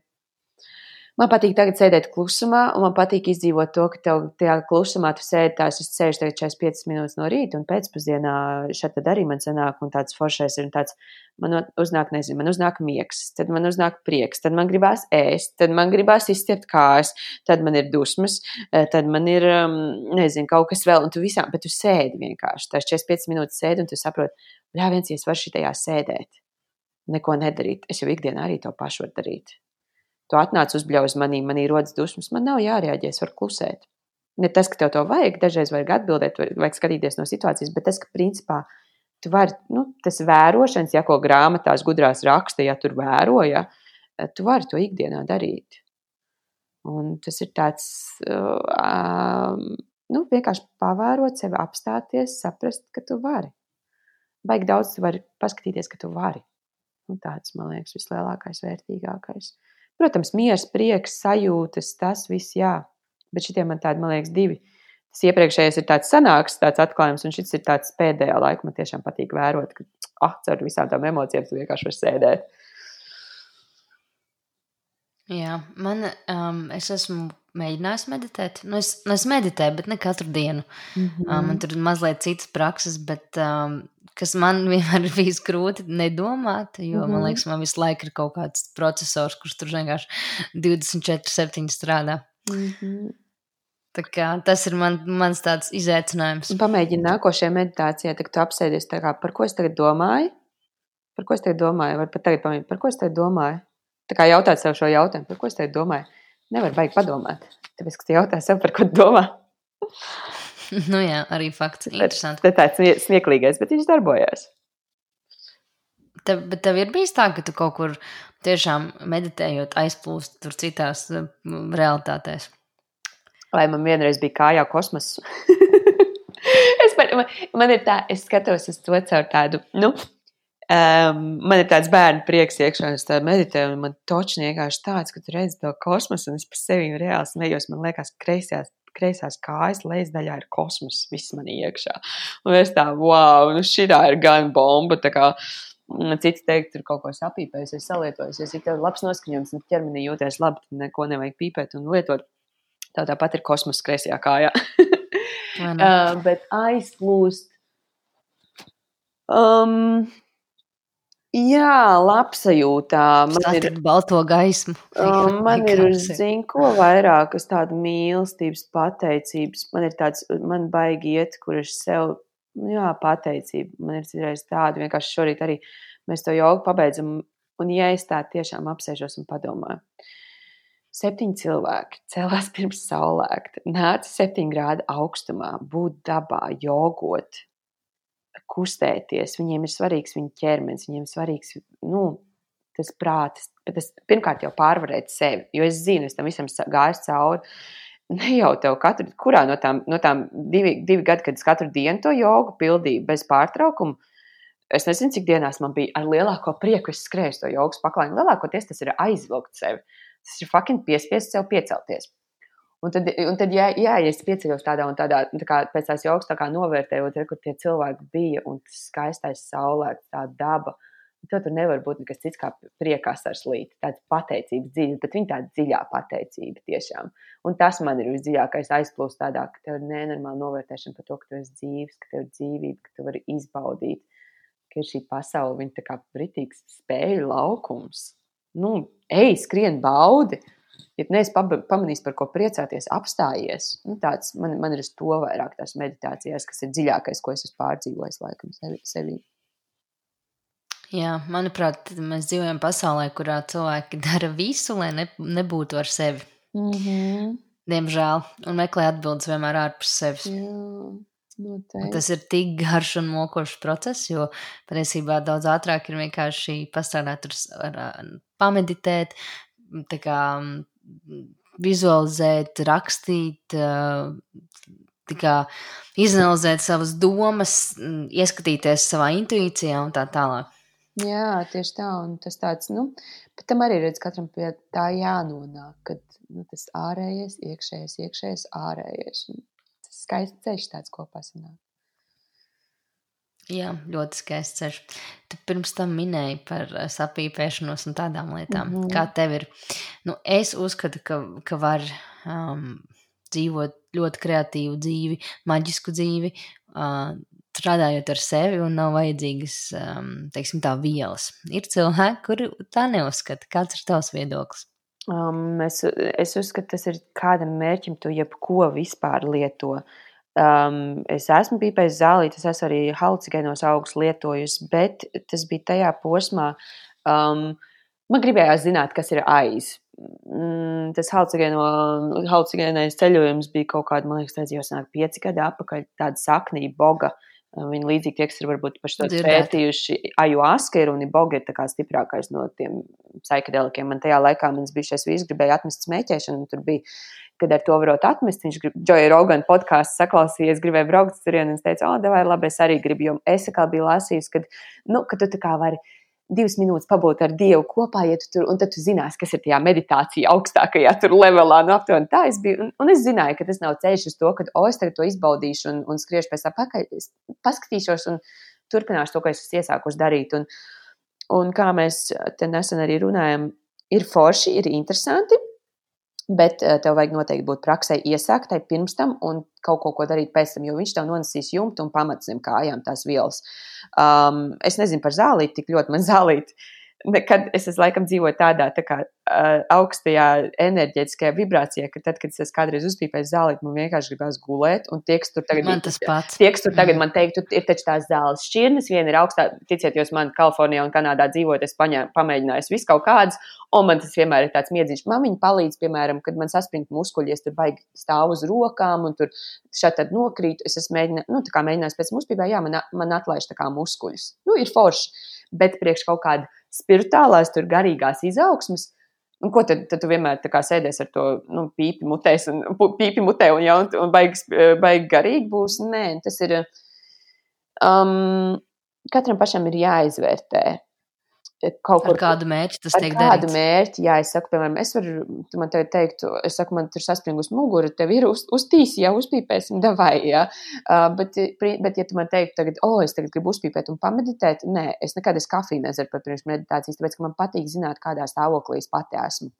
S2: Man patīk tagad sēdēt klusumā, un man patīk izdzīvot to, ka tev tajā klusumā tu sēdi tās, es sēžu tagad 45 minūtes no rīta, un pēcpusdienā šeit tad arī man sanāk, un tāds foršais ir, un tāds, man uznāk, nezinu, man uznāk miegs, tad man uznāk prieks, tad man gribās ēst, tad man gribās izstiept kājas, tad man ir dusmas, eh, tad man ir, um, nezinu, kaut kas vēl, un tu visām, bet tu sēdi vienkārši, tās 45 minūtes sēdi, un tu saproti, jā, viens, ja es varu šitajā sēdēt, neko nedarīt, es jau ikdienā arī to pašu varu darīt tu atnāc uzbļauz manī, manī rodas dusmas, man nav jārēģē, es varu klusēt. Ne tas, ka tev to vajag, dažreiz vajag atbildēt, vajag skatīties no situācijas, bet tas, ka principā tu vari, nu, tas vērošanas, ja ko grāmatās gudrās raksta, ja tur vēroja, tu vari to ikdienā darīt. Un tas ir tāds, uh, nu, vienkārši pavērot sevi, apstāties, saprast, ka tu vari. Baigi daudz tu vari paskatīties, ka tu vari. Un tāds, man liekas, vislielākais, vērtīgākais. Protams, miers, prieks, sajūtas, tas viss, jā. Bet šitie man tādi, man liekas, divi. Tas iepriekšējais ir tāds sanāks, tāds atklājums, un šis ir tāds pēdējā laikā. Man tiešām patīk vērot, ka, ah, ar visām tām emocijām tu vienkārši vari sēdēt.
S1: Jā, man, um, es esmu mēģinājis meditēt. Nu, es, nu, es meditēju, bet ne katru dienu. Mm -hmm. um, man tur ir mazliet citas prakses, bet um, kas man vienmēr ir bijis grūti nedomāt, jo mm -hmm. man mhm. liekas, man visu laiku ir kaut kāds processors, kurš tur vienkārši 24-7 strādā. Mm -hmm. Tā kā, tas ir man, mans tāds izaicinājums.
S2: Pamēģini nākošajā meditācijā, tad tu apsēdies tā kā, par ko es tagad domāju, Par ko es te domāju? Var pat tagad pamanīt, par ko es te domāju? Tā kā jautāt sev šo jautājumu, par ko es te domāju? Nevar baigi padomāt. Tāpēc, ka tu jautā sev, par ko domā.
S1: nu jā, arī fakts. Interesanti.
S2: Tas tāds smieklīgais, bet viņš darbojās.
S1: Tev, bet tev ir bijis tā, ka tu kaut kur tiešām meditējot, aizplūst tur citās realitātēs.
S2: Vai man vienreiz bija kājā kosmoss? es par, man, man ir tā, es skatos uz to caur tādu, nu, um, man ir tāds bērnu prieks iekšā, es tā meditēju, un man točni vienkārši tāds, ka tu redzi to kosmosu, un es pa sevi reāli smējos, man liekas, kreisajās kreisās kājas lejas daļā ir kosmos, viss man iekšā. Un es tā, wow, nu šī ir gan bomba. Mm, cits teikt, tur kaut ko sapīpējis, es salietoju, ja tev ir labs noskaņojums un ķermenī jūties labi, tad neko nevajag pīpēt un lietot. Tā tāpat ir kosmos kreisajā kājā. uh, bet aizplūst. Um, jā, labsajūtā.
S1: Man ir balto gaismu.
S2: Um, man ir zinu, ko vairāk, kas tāda mīlestības, pateicības. Man ir tāds, man baigi iet, kur es sev, jā, pateicība. Man ir citreiz tāda, vienkārši šorīt arī mēs to jogu pabeidzam. Un ja es tā tiešām apsēžos un padomāju, Septiņi cilvēki cēlās pirms saulēkta, nāca septiņu grādu augstumā, būt dabā, jogot, kustēties. Viņiem ir svarīgs viņa ķermenis, viņiem ir svarīgs nu, tas prāts, tas pirmkārt jau pārvarēt sevi. Jo es zinu, es tam visam gāju cauri. Ne jau tev katru, kurā no tām, no tām divi, divi gadi, kad es katru dienu to jogu pildīju bez pārtraukuma, es nezinu, cik dienās man bija ar lielāko prieku, es skrēju to jogas paklājiņu. Lielākoties tas ir aizvilkt sevi. Tas ir fucking piespiest sev piecelties. Un tad, un tad jā, jā, ja es pieceļos tādā un tādā, tā kā pēc tās jogas tā kā novērtējot, kur tie cilvēki bija un tas skaistais saulēks, tā daba, tad tur nevar būt nekas cits kā priekās ar slīti, tāds pateicības dziļa, bet viņa tāda dziļā pateicība tiešām. Un tas man ir visdziļākais aizplūst tādā, ka tev ir nenormāla novērtēšana par to, ka tu esi dzīves, ka tev ir dzīvība, ka tu vari izbaudīt, ka ir šī pasaule, viņa tā kā britīgs spēļu laukums nu, ej, skrien, baudi. Ja neesi pamanījis, par ko priecāties, apstājies. Nu, tāds, man, man ir uz to vairāk tās meditācijas, kas ir dziļākais, ko es esmu pārdzīvojis laikam sevi. sevi.
S1: Jā, manuprāt, mēs dzīvojam pasaulē, kurā cilvēki dara visu, lai ne, nebūtu ar sevi.
S2: Mm -hmm.
S1: Diemžēl, un meklē atbildes vienmēr ārpus sevis.
S2: Jā. Noteikti.
S1: Tas ir tik garš un mokošs process, jo patiesībā daudz ātrāk ir vienkārši pastrādāt ar, ar pameditēt, kā, vizualizēt, rakstīt, izanalizēt savas domas, ieskatīties savā intuīcijā un tā tālāk.
S2: Jā, tieši tā, un tas tāds, nu, bet tam arī redz, katram pie tā jānonāk, kad nu, tas ārējais, iekšējais, iekšējais, ārējais. Un skaists ceļš tāds kopā sanāk.
S1: Jā, ļoti skaists ceļš. Tu pirms tam minēji par eh, sapīpēšanos un tādām lietām. Mm -hmm. Kā tev ir? Nu, es uzskatu, ka, ka var um, dzīvot ļoti kreatīvu dzīvi, maģisku dzīvi, uh, strādājot ar sevi un nav vajadzīgas, um, teiksim, tā vielas. Ir cilvēki, kuri tā neuzskata. Kāds ir tavs viedoklis?
S2: Um, es, es uzskatu, tas ir kādam mērķim, tu jebko vispār lieto. Um, es esmu pīpējis zālīti, es esmu arī halucinogēnos augus lietojusi, bet tas bija tajā posmā. Um, man gribējās zināt, kas ir aiz. Mm, tas halucinogēnais ceļojums bija kaut kāda, man liekas, tas jau senāk pieci gadi atpakaļ, tāda saknība, boga. Viņi līdzīgi tie, kas ir varbūt paši to pētījuši, ajuaska ir un iboga ir tā kā stiprākais no tiem psihedelikiem. Man tajā laikā mans bijušais vīrs gribēja atmest smēķēšanu, un tur bija, kad ar to varot atmest, viņš grib, Joey Rogan podkāstu saklausījies, gribēja braukt tur, un es teicu, o, devai, labi, es arī gribu, jo es kā biju lasījis, kad, nu, ka tu tā kā vari divas minūtes pabūt ar Dievu kopā, ja tu tur, un tad tu zinās, kas ir tajā meditācijā augstākajā tur levelā. Nu, aptuveni tā es biju, un, un es zināju, ka tas nav ceļš uz to, ka, o, es tagad to izbaudīšu un, un skriešu pēc tā pakaļ, paskatīšos un turpināšu to, ko es esmu iesākusi darīt. Un, un kā mēs te nesen arī runājam, ir forši, ir interesanti, Bet eh, tev vajag noteikti būt praksē iesāktai pirms tam un kaut ko, ko darīt pēc tam, jo viņš tev nonesīs jumtu un pamats zem kājām tās vielas. Um, es nezinu par zālīti, tik ļoti man zālīti. Nekad es esmu laikam dzīvoju tādā tā kā, uh, augstajā enerģētiskajā vibrācijā, ka tad, kad es kādreiz uzpīpēju zāli, man vienkārši gribās gulēt. Un tie, kas tur tagad,
S1: Man tas pats.
S2: tie, kas tur tagad
S1: Mm.
S2: man teiktu, ir taču tās zāles šķirnes, viena ir augstā, ticiet, jūs man Kalifornijā un Kanādā dzīvojat, es paņēmu, pamēģināju visu kaut kādas, un man tas vienmēr ir tāds miedziņš. Man viņa palīdz, piemēram, kad man saspringta muskuļi, es tur baigi stāvu uz rokām un tur šeit tad nokrītu, es esmu mēģinājis, nu, tā kā mēģinājis pēc muspībā, jā, man, man atlaiž tā kā muskuļus. Nu, ir forši, bet priekš kaut kāda spirituālās, tur garīgās izaugsmas. Un ko tad, tad tu vienmēr sēdēsi ar to nu, pīpi mutēs un pīpi mutē un, ja, un, sp- baigi garīgi būs? Nē, tas ir. Um, katram pašam ir jāizvērtē. Kaut
S1: Ar
S2: kur
S1: kādu mērķi tas
S2: ar
S1: tiek
S2: kādu
S1: darīts?
S2: mērķi, jā, es saku, piemēram, es varu, tu man tagad teiktu, es saku, man tur saspringus mugura, tev ir uz, uztīsi, jā, uzpīpēsim, davai, jā. Uh, bet, bet, ja tu man teiktu tagad, o, oh, es tagad gribu uzpīpēt un pameditēt, nē, es nekad es kafiju nezeru pat pirms meditācijas, tāpēc, ka man patīk zināt, kādā stāvoklī es pati esmu.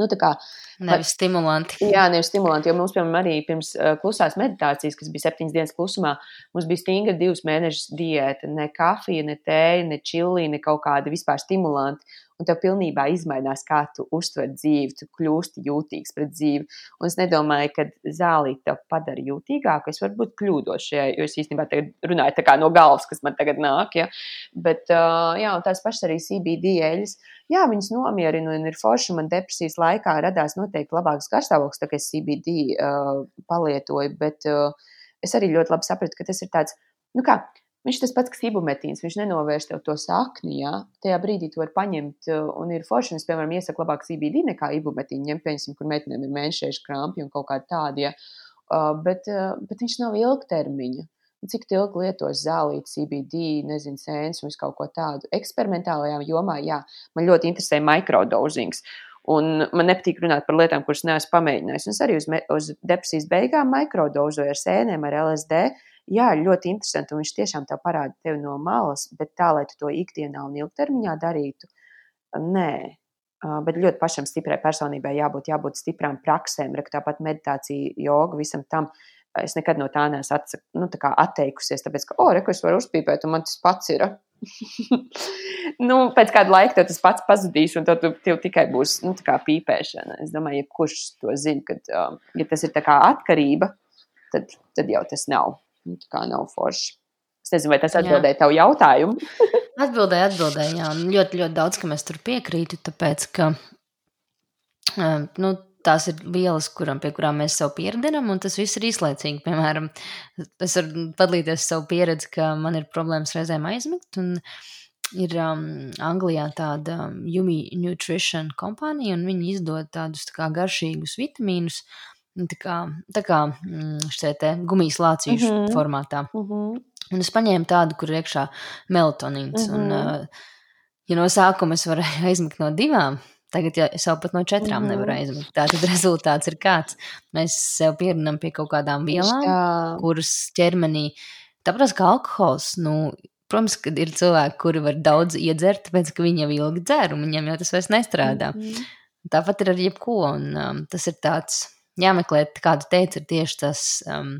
S2: Nu, tā kā
S1: Nevis stimulanti.
S2: Jā, nevis stimulanti, jo mums, piemēram, arī pirms uh, klusās meditācijas, kas bija septiņas dienas klusumā, mums bija stingra divas mēnešus diēta. Ne kafija, ne tēja, ne čili, ne kaut kāda vispār stimulanti. Un tev pilnībā izmainās, kā tu uztver dzīvi, tu kļūsti jūtīgs pret dzīvi. Un es nedomāju, ka zālīte tev padara jūtīgāku. Es varbūt kļūdos šajā, jo es īstenībā runāju no galvas, kas man tagad nāk. Ja? Bet, jā, tās pašas arī CBD eļļas. Jā, viņas nomierina un ir forši. Man depresijas laikā radās noteikti labāks garstāvoklis, tā kā es CBD uh, palietoju. Bet uh, es arī ļoti labi sapratu, ka tas ir tāds, nu kā, viņš tas pats, kas ibumetīns. Viņš nenovērš tev to sakni, jā. Tajā brīdī tu vari paņemt uh, un ir forši. Es, piemēram, iesaku labāk CBD nekā ibumetīnu. Ņem, piemēram, kur meitenēm ir mēnešēšu krampi un kaut kādi tādi, jā. Uh, bet, uh, bet viņš nav ilgtermiņa. Cik ilgi lietos zālīti, CBD, nezinu, sēnes un kaut ko tādu. Eksperimentālajā jomā, jā, man ļoti interesē mikrodozings. Un man nepatīk runāt par lietām, kuras neesmu pamēģinājis. Es arī uz, uz depresijas beigām mikrodozoju ar sēnēm, ar LSD. Jā, ļoti interesanti. Un viņš tiešām tev parāda tevi no malas, bet tā, lai tu to ikdienā un ilgtermiņā darītu, nē. Bet ļoti pašam stiprai personībai jābūt, jābūt stiprām praksēm, ka tāpat meditācija, joga, visam tam. Es nekad no tā neesmu atsak, nu, tā kā atteikusies, tāpēc, ka, oh, reku, es varu uzpīpēt, un man tas pats ir. nu, pēc kāda laika tas pats pazudīs, un tev, tev tikai būs nu, tā kā pīpēšana. Es domāju, ja kurš to zina, ka, ja tas ir tā kā atkarība, tad, tad jau tas nav. Nu, tā kā nav forši. Es nezinu, vai tas atbildēja tavu jautājumu.
S1: Atbildēja, atbildēja, jā. Un ļoti, ļoti daudz, ka mēs tur piekrītu, tāpēc, ka nu, tās ir vielas, kuram, pie kurām mēs sev pieredzinām, un tas viss ir īslaicīgi. Piemēram, es varu padalīties savu pieredzi, ka man ir problēmas reizēm aizmigt, un ir um, Anglijā tāda um, Yumi Nutrition kompānija, un viņi izdod tādus tā kā garšīgus vitamīnus, nu, tā kā, tā kā mm, te gumijas lācīšu mm. -hmm. formātā.
S2: Uh -huh.
S1: Un es paņēmu tādu, kur ir iekšā melatonīns. Mm -hmm. un, uh, ja no sākuma es varēju aizmigt no divām, tagad ja es jau pat no četrām mm. -hmm. nevaru aizmigt. Tātad rezultāts ir kāds. Mēs sev pierunam pie kaut kādām vielām,
S2: Tā.
S1: kuras ķermenī, tāpat kā alkohols, nu, protams, ka ir cilvēki, kuri var daudz iedzert, tāpēc ka viņi jau ilgi dzer, un viņiem jau tas vairs nestrādā. Mm -hmm. Tāpat ir ar jebko, un um, tas ir tāds jāmeklē, kādu teica, ir tieši tas, um,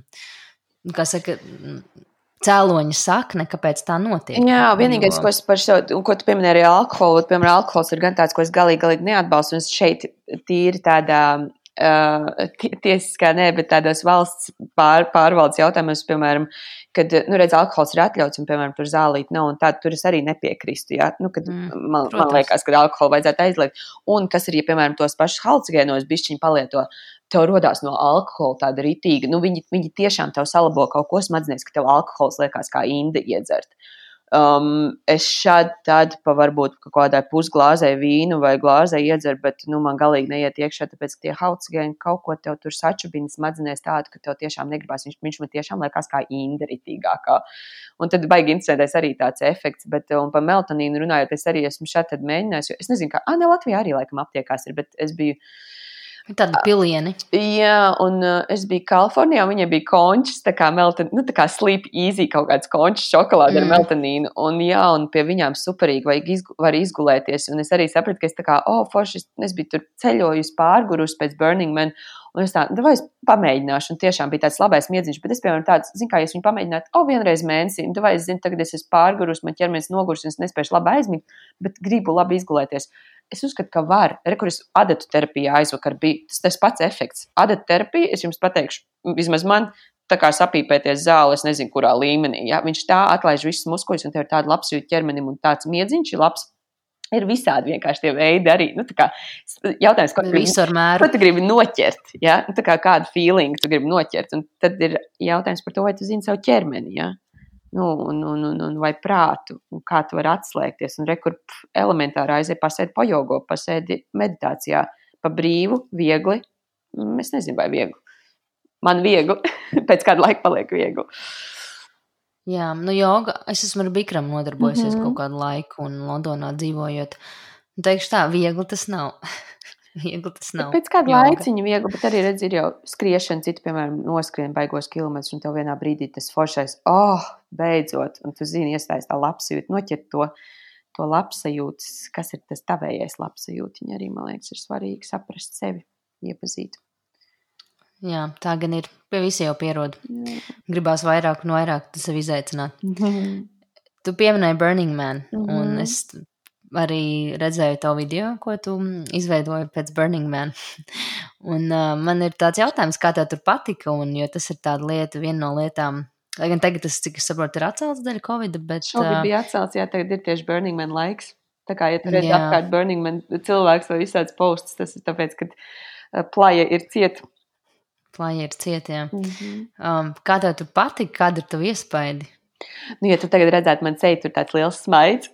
S1: kā saka, cēloņa sakne, kāpēc tā notiek.
S2: Jā, vienīgais, ko es par šo, ko tu pieminēji, arī alkoholu, piemēram, alkohols ir gan tāds, ko es galīgi, galīgi neatbalstu. Un es šeit tīri tādā uh, ti- tiesiskā, nē, bet tādos valsts pār, pārvaldes jautājumos, piemēram, kad, nu, redz, alkohols ir atļauts un, piemēram, tur zālīt nav, un tā tur es arī nepiekrīstu, jā, nu, kad
S1: Mm,
S2: man, man
S1: protams.
S2: liekas, ka alkoholu vajadzētu aizliegt. Un kas ir, ja, piemēram, tos pašus halcigēnos bišķiņi palieto, tev rodās no alkohola tāda ritīga, nu, viņi, viņi tiešām tev salabo kaut ko smadzenēs, ka tev alkohols liekas kā indi iedzert. Um, es šādi tad pa varbūt kaut kādai pusglāzei vīnu vai glāzei iedzeru, bet nu, man galīgi neiet iekšā, tāpēc ka tie haucigēni kaut ko tev tur sačubina smadzenēs tādu, ka tev tiešām negribās. Viņš, viņš man tiešām liekas kā inderitīgākā. Un tad baigi interesēties arī tāds efekts, bet un par melatonīnu runājot, es arī esmu šādi mēģinājis, jo es nezinu, kā, ah, ne Latvijā arī laikam aptiekās ir, bet es biju
S1: Tāda pilieni.
S2: Jā, un uh, es biju Kalifornijā, un viņai bija končs, tā kā, melton, nu, tā kā sleep easy kaut kāds končs šokolāde mm. ar meltonīnu. Un, jā, un pie viņām superīgi vajag izgu, var izgulēties. Un es arī sapratu, ka es tā kā, oh, forši, es, biju tur ceļojusi pārgurus pēc Burning Man. Un es tādu, vai es pamēģināšu, un tiešām bija tāds labais miedziņš, bet es, piemēram, tāds, zinu, kā es viņu pamēģinātu, o, vienreiz mēnesī, un vai es zinu, tagad es esmu pārgurus, man ķermenis nogurs, un es nespēju labi aizmigt, bet gribu labi izgulēties. Es uzskatu, ka var. Rekuris adatu terapijā aizvakar bija tas, tas pats efekts. Adatu terapija, es jums pateikšu, vismaz man, tā kā sapīpēties zāli, es nezinu, kurā līmenī. Ja? Viņš tā atlaiž visus muskuļus, un tev ir tāda labsajūta ķermenim, un tāds miedziņš ir labs Ir visādi vienkārši tie veidi arī. Nu, kā, jautājums, ko, gribi, ko tu gribi noķert? Ja? Nu, kā, kādu feeling tu gribi noķert? Un tad ir jautājums par to, vai tu zini savu ķermeni. Ja? Nu, un, un, un, un vai prātu, un kā tu vari atslēgties. Un rekur elementāri aiziet, pasēdi pa jogo, pasēdi meditācijā, pa brīvu, viegli. Mm, es nezinu, vai viegli. Man viegli, pēc kāda laika paliek viegli.
S1: Jā, nu, joga. Es esmu ar Bikramu nodarbojusies mm -hmm. kaut kādu laiku, un Londonā dzīvojot. Teikšu tā, viegli tas nav. viegli tas nav.
S2: Pēc kāda laika viņa viegli, bet arī redz, ir jau skriešana, citi, piemēram, noskrien baigos kilometrus, un tev vienā brīdī tas foršais, oh, beidzot, un tu zini, iestājas tā labsajūta, noķert to, to labsajūtas, kas ir tas tavējais labsajūta. Viņa arī, man liekas, ir svarīgi saprast sevi, iepazīt.
S1: Jā, tā gan ir. Pie visiem jau pierod. Jā. Gribās vairāk un vairāk sevi izaicināt. Mm -hmm. Tu pieminēji Burning Man, mm -hmm. un es arī redzēju to video, ko tu izveidoji pēc Burning Man. un uh, man ir tāds jautājums, kā tev tur patika, un jo tas ir tāda lieta, viena no lietām. Lai gan tagad tas, cik es saprotu, ir atcelts dēļ Covid, bet.
S2: Šobrīd uh, bija atcelts, jā, tagad ir tieši Burning Man laiks. Tā kā, ja tu redzi apkārt Burning Man cilvēks vai visāds posts, tas ir tāpēc, ka uh, plaja ir cieta
S1: Plāja ir cietiem. Mm -hmm. um, kā tev tur patika, kāda ir tava iespaidi?
S2: Nu, ja tu tagad redzētu, man ceļā tur tāds liels smaids.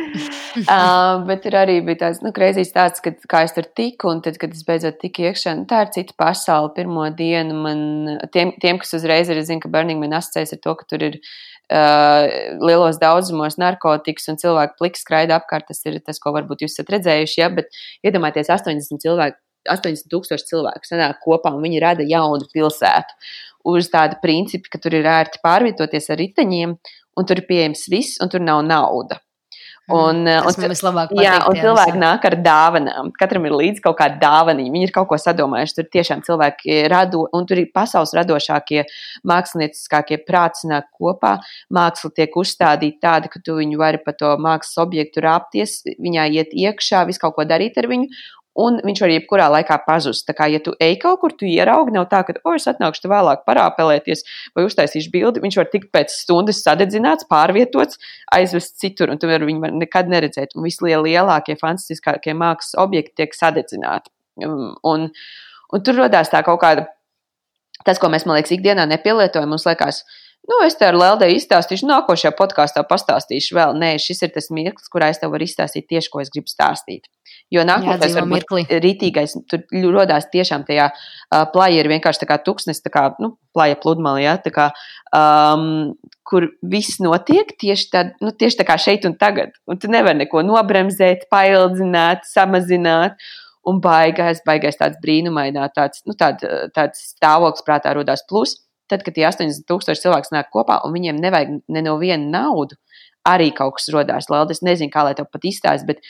S2: uh, bet tur arī bija tāds nu, kreizīs tāds, kad, kā es tur tiku, un tad, kad es beidzot tiku iekšā, nu, tā ir cita pasaule. Pirmo dienu man, tiem, tiem kas uzreiz ir, zinu, ka Burning Man asociēs ar to, ka tur ir uh, lielos daudzumos narkotikas un cilvēku pliks skraida apkārt. Tas ir tas, ko varbūt jūs esat redzējuši, ja, bet iedomājieties 80 cilvēku 80 tūkstoši cilvēku sanāk kopā un viņi rada jaunu pilsētu. Uz tāda principa, ka tur ir ērti pārvietoties ar riteņiem, un tur ir pieejams viss, un tur nav nauda.
S1: Mm, un, Tas un, vislabāk patīk,
S2: jā, un cilvēki jā. nāk ar dāvanām. Katram ir līdzi kaut kāda dāvana. Viņi ir kaut ko sadomājuši. Tur tiešām cilvēki rado, un tur ir pasaules radošākie, mākslinieckākie prāti nāk kopā. Māksla tiek uzstādīta tāda, ka tu viņu vari pa to mākslas objektu rāpties, viņā iet iekšā, visu kaut ko darīt ar viņu un viņš var jebkurā laikā pazust. Tā kā, ja tu ej kaut kur, tu ieraugi, nav tā, ka, o, es atnākšu vēlāk parāpelēties vai uztaisīšu bildi. Viņš var tikt pēc stundas sadedzināts, pārvietots, aizvest citur, un tu vari viņu nekad neredzēt. Un vislielākie, fantastiskākie mākslas objekti tiek sadedzināti. Um, un, un tur radās tā kaut kāda, tas, ko mēs, man liekas, ikdienā nepielietojam, mums liekas, Nu, es te ar Lelde izstāstīšu, nākošajā podkāstā pastāstīšu vēl. Nē, šis ir tas mirklis, kurā es tev varu izstāstīt tieši, ko es gribu stāstīt. Jo nākamais varbūt rītīgais, tur rodās tiešām tajā uh, plāja ir vienkārši tā kā tuksnes, tā kā, nu, plāja pludmali, ja, tā kā, um, kur viss notiek tieši, tā, nu, tieši tā kā šeit un tagad. Un tu nevari neko nobremzēt, paildzināt, samazināt. Un baigais, baigais tāds brīnumainā, tāds, nu, tād, tāds stāvoklis prātā rodās plus tad, kad tie 80 tūkstoši cilvēks nāk kopā un viņiem nevajag ne no viena naudu, arī kaut kas rodās. Lēl, es nezinu, kā lai to pat izstāst, bet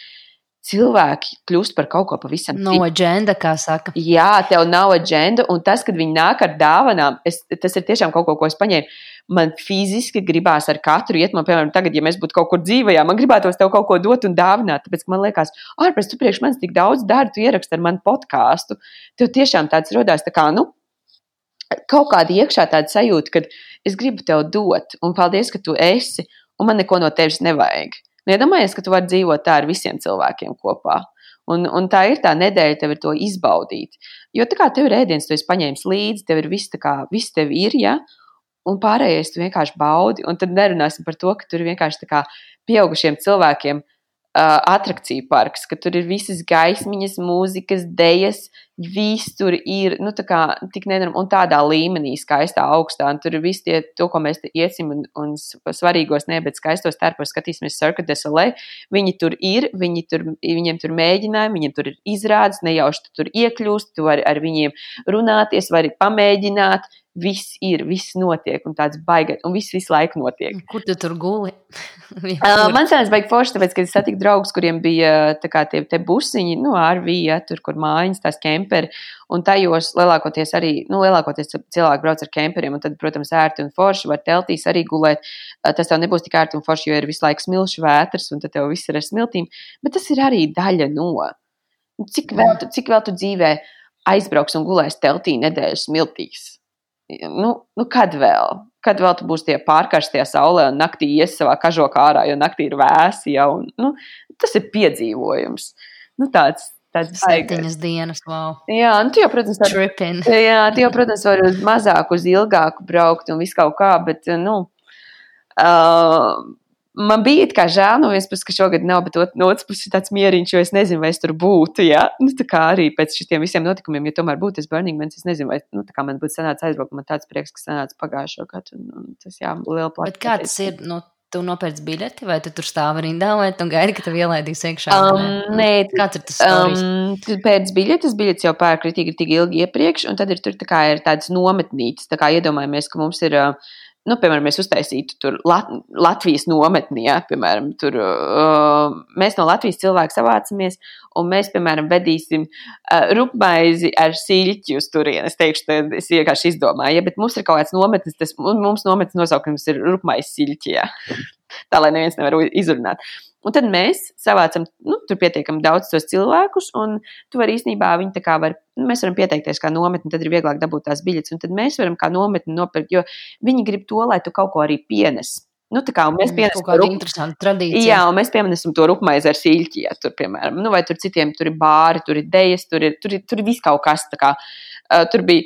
S2: cilvēki kļūst par kaut ko pavisam
S1: citu. No agenda, kā saka.
S2: Jā, tev nav agenda, un tas, kad viņi nāk ar dāvanām, es, tas ir tiešām kaut ko, ko es paņēmu. Man fiziski gribās ar katru iet, man, piemēram, tagad, ja mēs būtu kaut kur dzīvojā, man gribētos tev kaut ko dot un dāvināt. Tāpēc man liekas, ārpus tu priekš manis tik daudz dari, tu ieraksti ar mani podkāstu. Tev tiešām tāds rodās, tā kā, nu, kaut kāda iekšā tāda sajūta, ka es gribu tev dot, un paldies, ka tu esi, un man neko no tevis nevajag. Nu, iedomājies, ka tu vari dzīvot tā ar visiem cilvēkiem kopā. Un, un tā ir tā nedēļa, tev ir to izbaudīt. Jo tā kā tev ir ēdiens, tu esi paņēmis līdzi, tev ir viss, kā, viss tev ir, ja, un pārējais tu vienkārši baudi. Un tad nerunāsim par to, ka tur vienkārši tā kā pieaugušiem cilvēkiem atrakciju parks, ka tur ir visas gaismiņas, mūzikas, dejas, viss tur ir, nu, tā kā tik nenormāli, un tādā līmenī, skaistā, augstā, un tur ir viss tie, to, ko mēs iesim, un, un svarīgos, ne, bet skaistos terpos skatīsimies Cirque du Soleil, viņi tur ir, viņi tur, viņiem tur mēģinājumi, viņiem tur ir izrādes, nejauši tu tur iekļūst, tu vari ar viņiem runāties, vari pamēģināt, viss ir, viss notiek, un tāds baigais, un viss visu laiku notiek.
S1: Kur tu tur guli?
S2: uh, man sanās baigi forši, tāpēc, ka es satiku draugus, kuriem bija kā tie, tie busiņi, nu, RV, ja, tur, kur mājiņas, tās kemperi, un tajos lielākoties arī, nu, lielākoties cilvēki brauc ar kemperiem, un tad, protams, ērti un forši var teltīs arī gulēt. Uh, tas tev nebūs tik ērti un forši, jo ir visu laiku smilšu vētras, un tad tev viss ir ar smiltīm, bet tas ir arī daļa no. Cik vēl, tu, cik vēl tu dzīvē aizbrauks un gulēs teltī nedēļas smiltīs? Nu, nu kad vēl? Kad vēl tu būsi tie pārkarstie saulē un naktī ies savā kažokā ārā, jo naktī ir vēsi jau. Un, nu, tas ir piedzīvojums. Nu, tāds, tāds
S1: Septiņas dienas, wow.
S2: Jā, un tu jau, protams,
S1: Tripping.
S2: jā, tu jau, protams, vari uz mazāku, uz ilgāku braukt un visu kaut kā, bet, nu, uh, man bija tā kā žēl no vienas puses, ka šogad nav, bet no otras puses tāds mieriņš, jo es nezinu, vai es tur būtu. Ja? Nu, tā kā arī pēc šiem visiem notikumiem, ja tomēr būtu tas Burning Man, es nezinu, vai nu, man būtu sanācis aizbraukt. Man tāds prieks, ka sanāca pagājušo gadu. Un, un tas jā, liela plāna.
S1: Bet kā tas ir? Nu... Tu nopērci biļeti, vai tu tur stāvi rindā, vai tu gaidi, ka tev ielaidīs iekšā?
S2: Um, nē,
S1: kāds ir tas stāsts?
S2: Um, tu pēc biļetes, biļetes jau pērk kritīgi, tik ilgi iepriekš, un tad ir tur tā kā ir tādas nometnītes, tā kā iedomājamies, ka mums ir. Uh, nu, piemēram, mēs uztaisītu tur Lat Latvijas nometnī, ja, piemēram, tur uh, mēs no Latvijas cilvēku savācamies, un mēs, piemēram, vedīsim uh, rupmaizi ar siļķi uz turieni. Es teikšu, tad es vienkārši izdomāju, ja, bet mums ir kaut kāds nometnis, tas mums nometnis nosaukums ir rupmaizi siļķi, ja. tā lai neviens nevar izrunāt. Un tad mēs savācam, nu, tur pietiekami daudz tos cilvēkus, un tu vari īstenībā viņi tā kā var, nu, mēs varam pieteikties kā nometni, tad ir vieglāk dabūt tās biļetes, un tad mēs varam kā nometni nopirkt, jo viņi grib to, lai tu kaut ko arī pienes. Nu, tā kā mēs
S1: Mm, kāda
S2: rup-
S1: interesanta tradīcija.
S2: Jā, un mēs pieminēsim to rupmaizi ar sīļķi, ja tur, piemēram, nu, vai tur citiem tur ir bāri, tur ir dejas, tur ir, tur ir, tur ir viss kaut kas. tā Kā, uh, tur bija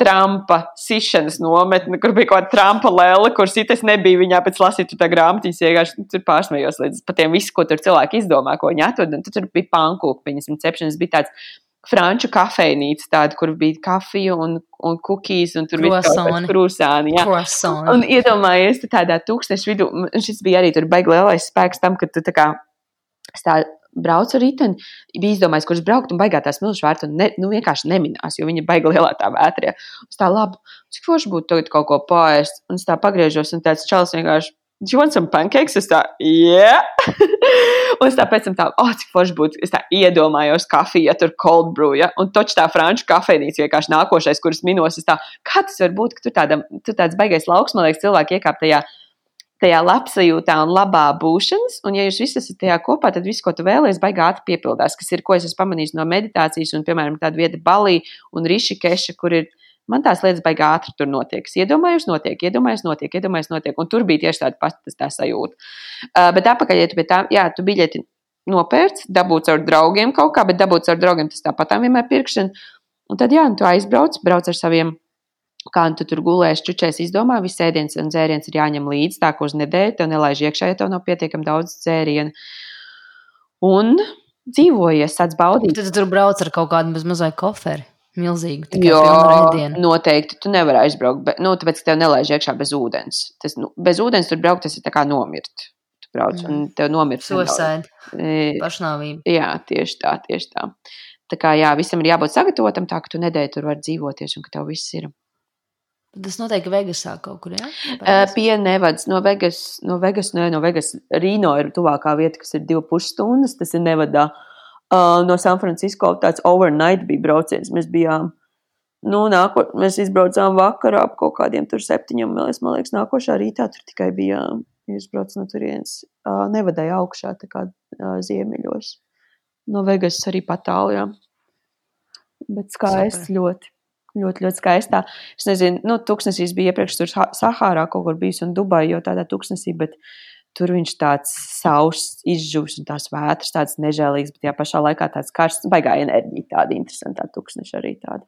S2: Trumpa sišanas nometne, kur bija kaut kāda Trumpa lēle, kur citas nebija. Viņā pēc lasīt tā grāmatiņas vienkārši nu, tur pārsmējos līdz patiem visu, ko tur cilvēki izdomā, ko viņi atved. Un tad tur bija pankūka, viņas cepšanas bija tāds. Franču kafejnīca, tāda, kur bija kafija un, un kukijas, un tur bija
S1: Krosoni.
S2: kāds krūsāni. jā.
S1: Croissant.
S2: Un iedomājies, tādā tūkstošu vidū, un šis bija arī tur baigi lielais spēks tam, ka tu tā kā stā, brauc ar riteni, bija izdomājis, kurš braukt un baigā tās milzu vērtu, ne, nu, vienkārši neminās, jo viņa baigi lielā tā vētrē. Es tā labi, cik forši būtu tagad kaut ko pāriest, un es tā pagriežos, un tāds čels vienkārši. Do you want some pancakes? Es tā, yeah! un es tā pēc tam tā, oh, cik forši būtu. Es tā iedomājos kafiju, ja tur cold brew, ja? un toč tā franču kafejnīca vienkārši nākošais, kuras minos. Es tā, kā tas var būt, ka tu, tādam, tu tāds baigais lauks, man liekas, cilvēki iekāp tajā tajā labsajūtā un labā būšanas, un ja jūs visi esat tajā kopā, tad viss, ko tu vēlies, baigā ātri piepildās, kas ir, ko es esmu pamanījis no meditācijas, un, piemēram, tāda vieta Balī un Rišikeša, kur ir, man tās lietas baigā ātri tur notiek. Es iedomājos, notiek, iedomājos, notiek, iedomājos, notiek, un tur bija tieši tāda pati tā sajūta. Uh, bet apakaļ, ja tu pie tā, jā, tu biļeti nopērc, dabūts ar draugiem kaut kā, bet dabūts ar draugiem tas tāpat vienmēr pirkšana, un tad, jā, tu aizbrauc, brauc ar saviem kā tu tur gulēsi, čučēs, izdomā, viss ēdiens un dzēriens ir jāņem līdzi, tā kā uz nedēļu tev nelaiž iekšā, ja tev nav pietiekami daudz dzērienu. Un dzīvojies, sāc baudīt.
S1: Tad tu tur brauc ar kaut kādu bez mazai koferi. Pilnu ēdienu.
S2: noteikti tu nevari aizbraukt, bet, nu, tāpēc, ka tev nelaiž iekšā bez ūdens. Tas, nu, bez ūdens tur braukt, tas ir kā nomirt. Tu brauc, un tev nomirt.
S1: Suicide.
S2: E,
S1: Pašnāvība.
S2: Jā, tieši tā, tieši tā. Tā kā jā, visam ir jābūt sagatavotam, tā ka tu nedēļu tur vari dzīvoties un ka tev viss ir.
S1: Tas noteikti Vegasā kaut kur, jā?
S2: Uh, pie Nevadas, no Vegas, no Vegas, nē, no Vegas, Rīno ir tuvākā vieta, kas ir divu pusi stundas, tas ir Nevadā. Uh, no San Francisco tāds overnight bija brauciens, mēs bijām, nu, nāko, mēs izbraucām vakarā ap kaut kādiem tur septiņiem, man liekas, nākošā rītā tur tikai bijām, izbrauc no turienes, uh, Nevadai augšā, tā kā uh, ziemeļos. No Vegas arī patālījā. Bet skaists
S1: Super.
S2: ļoti. Ļoti, ļoti skaistā. Es nezinu, nu, tūkstnesīs bija iepriekš tur Sa- Sahārā kaut kur bijis un Dubai jau tādā tūkstnesī, bet tur viņš tāds sauss, izžūs un tās vētras tādas nežēlīgas, bet tajā pašā laikā tāds karsts, baigā enerģija tāda interesanta tūkstneša arī tāda.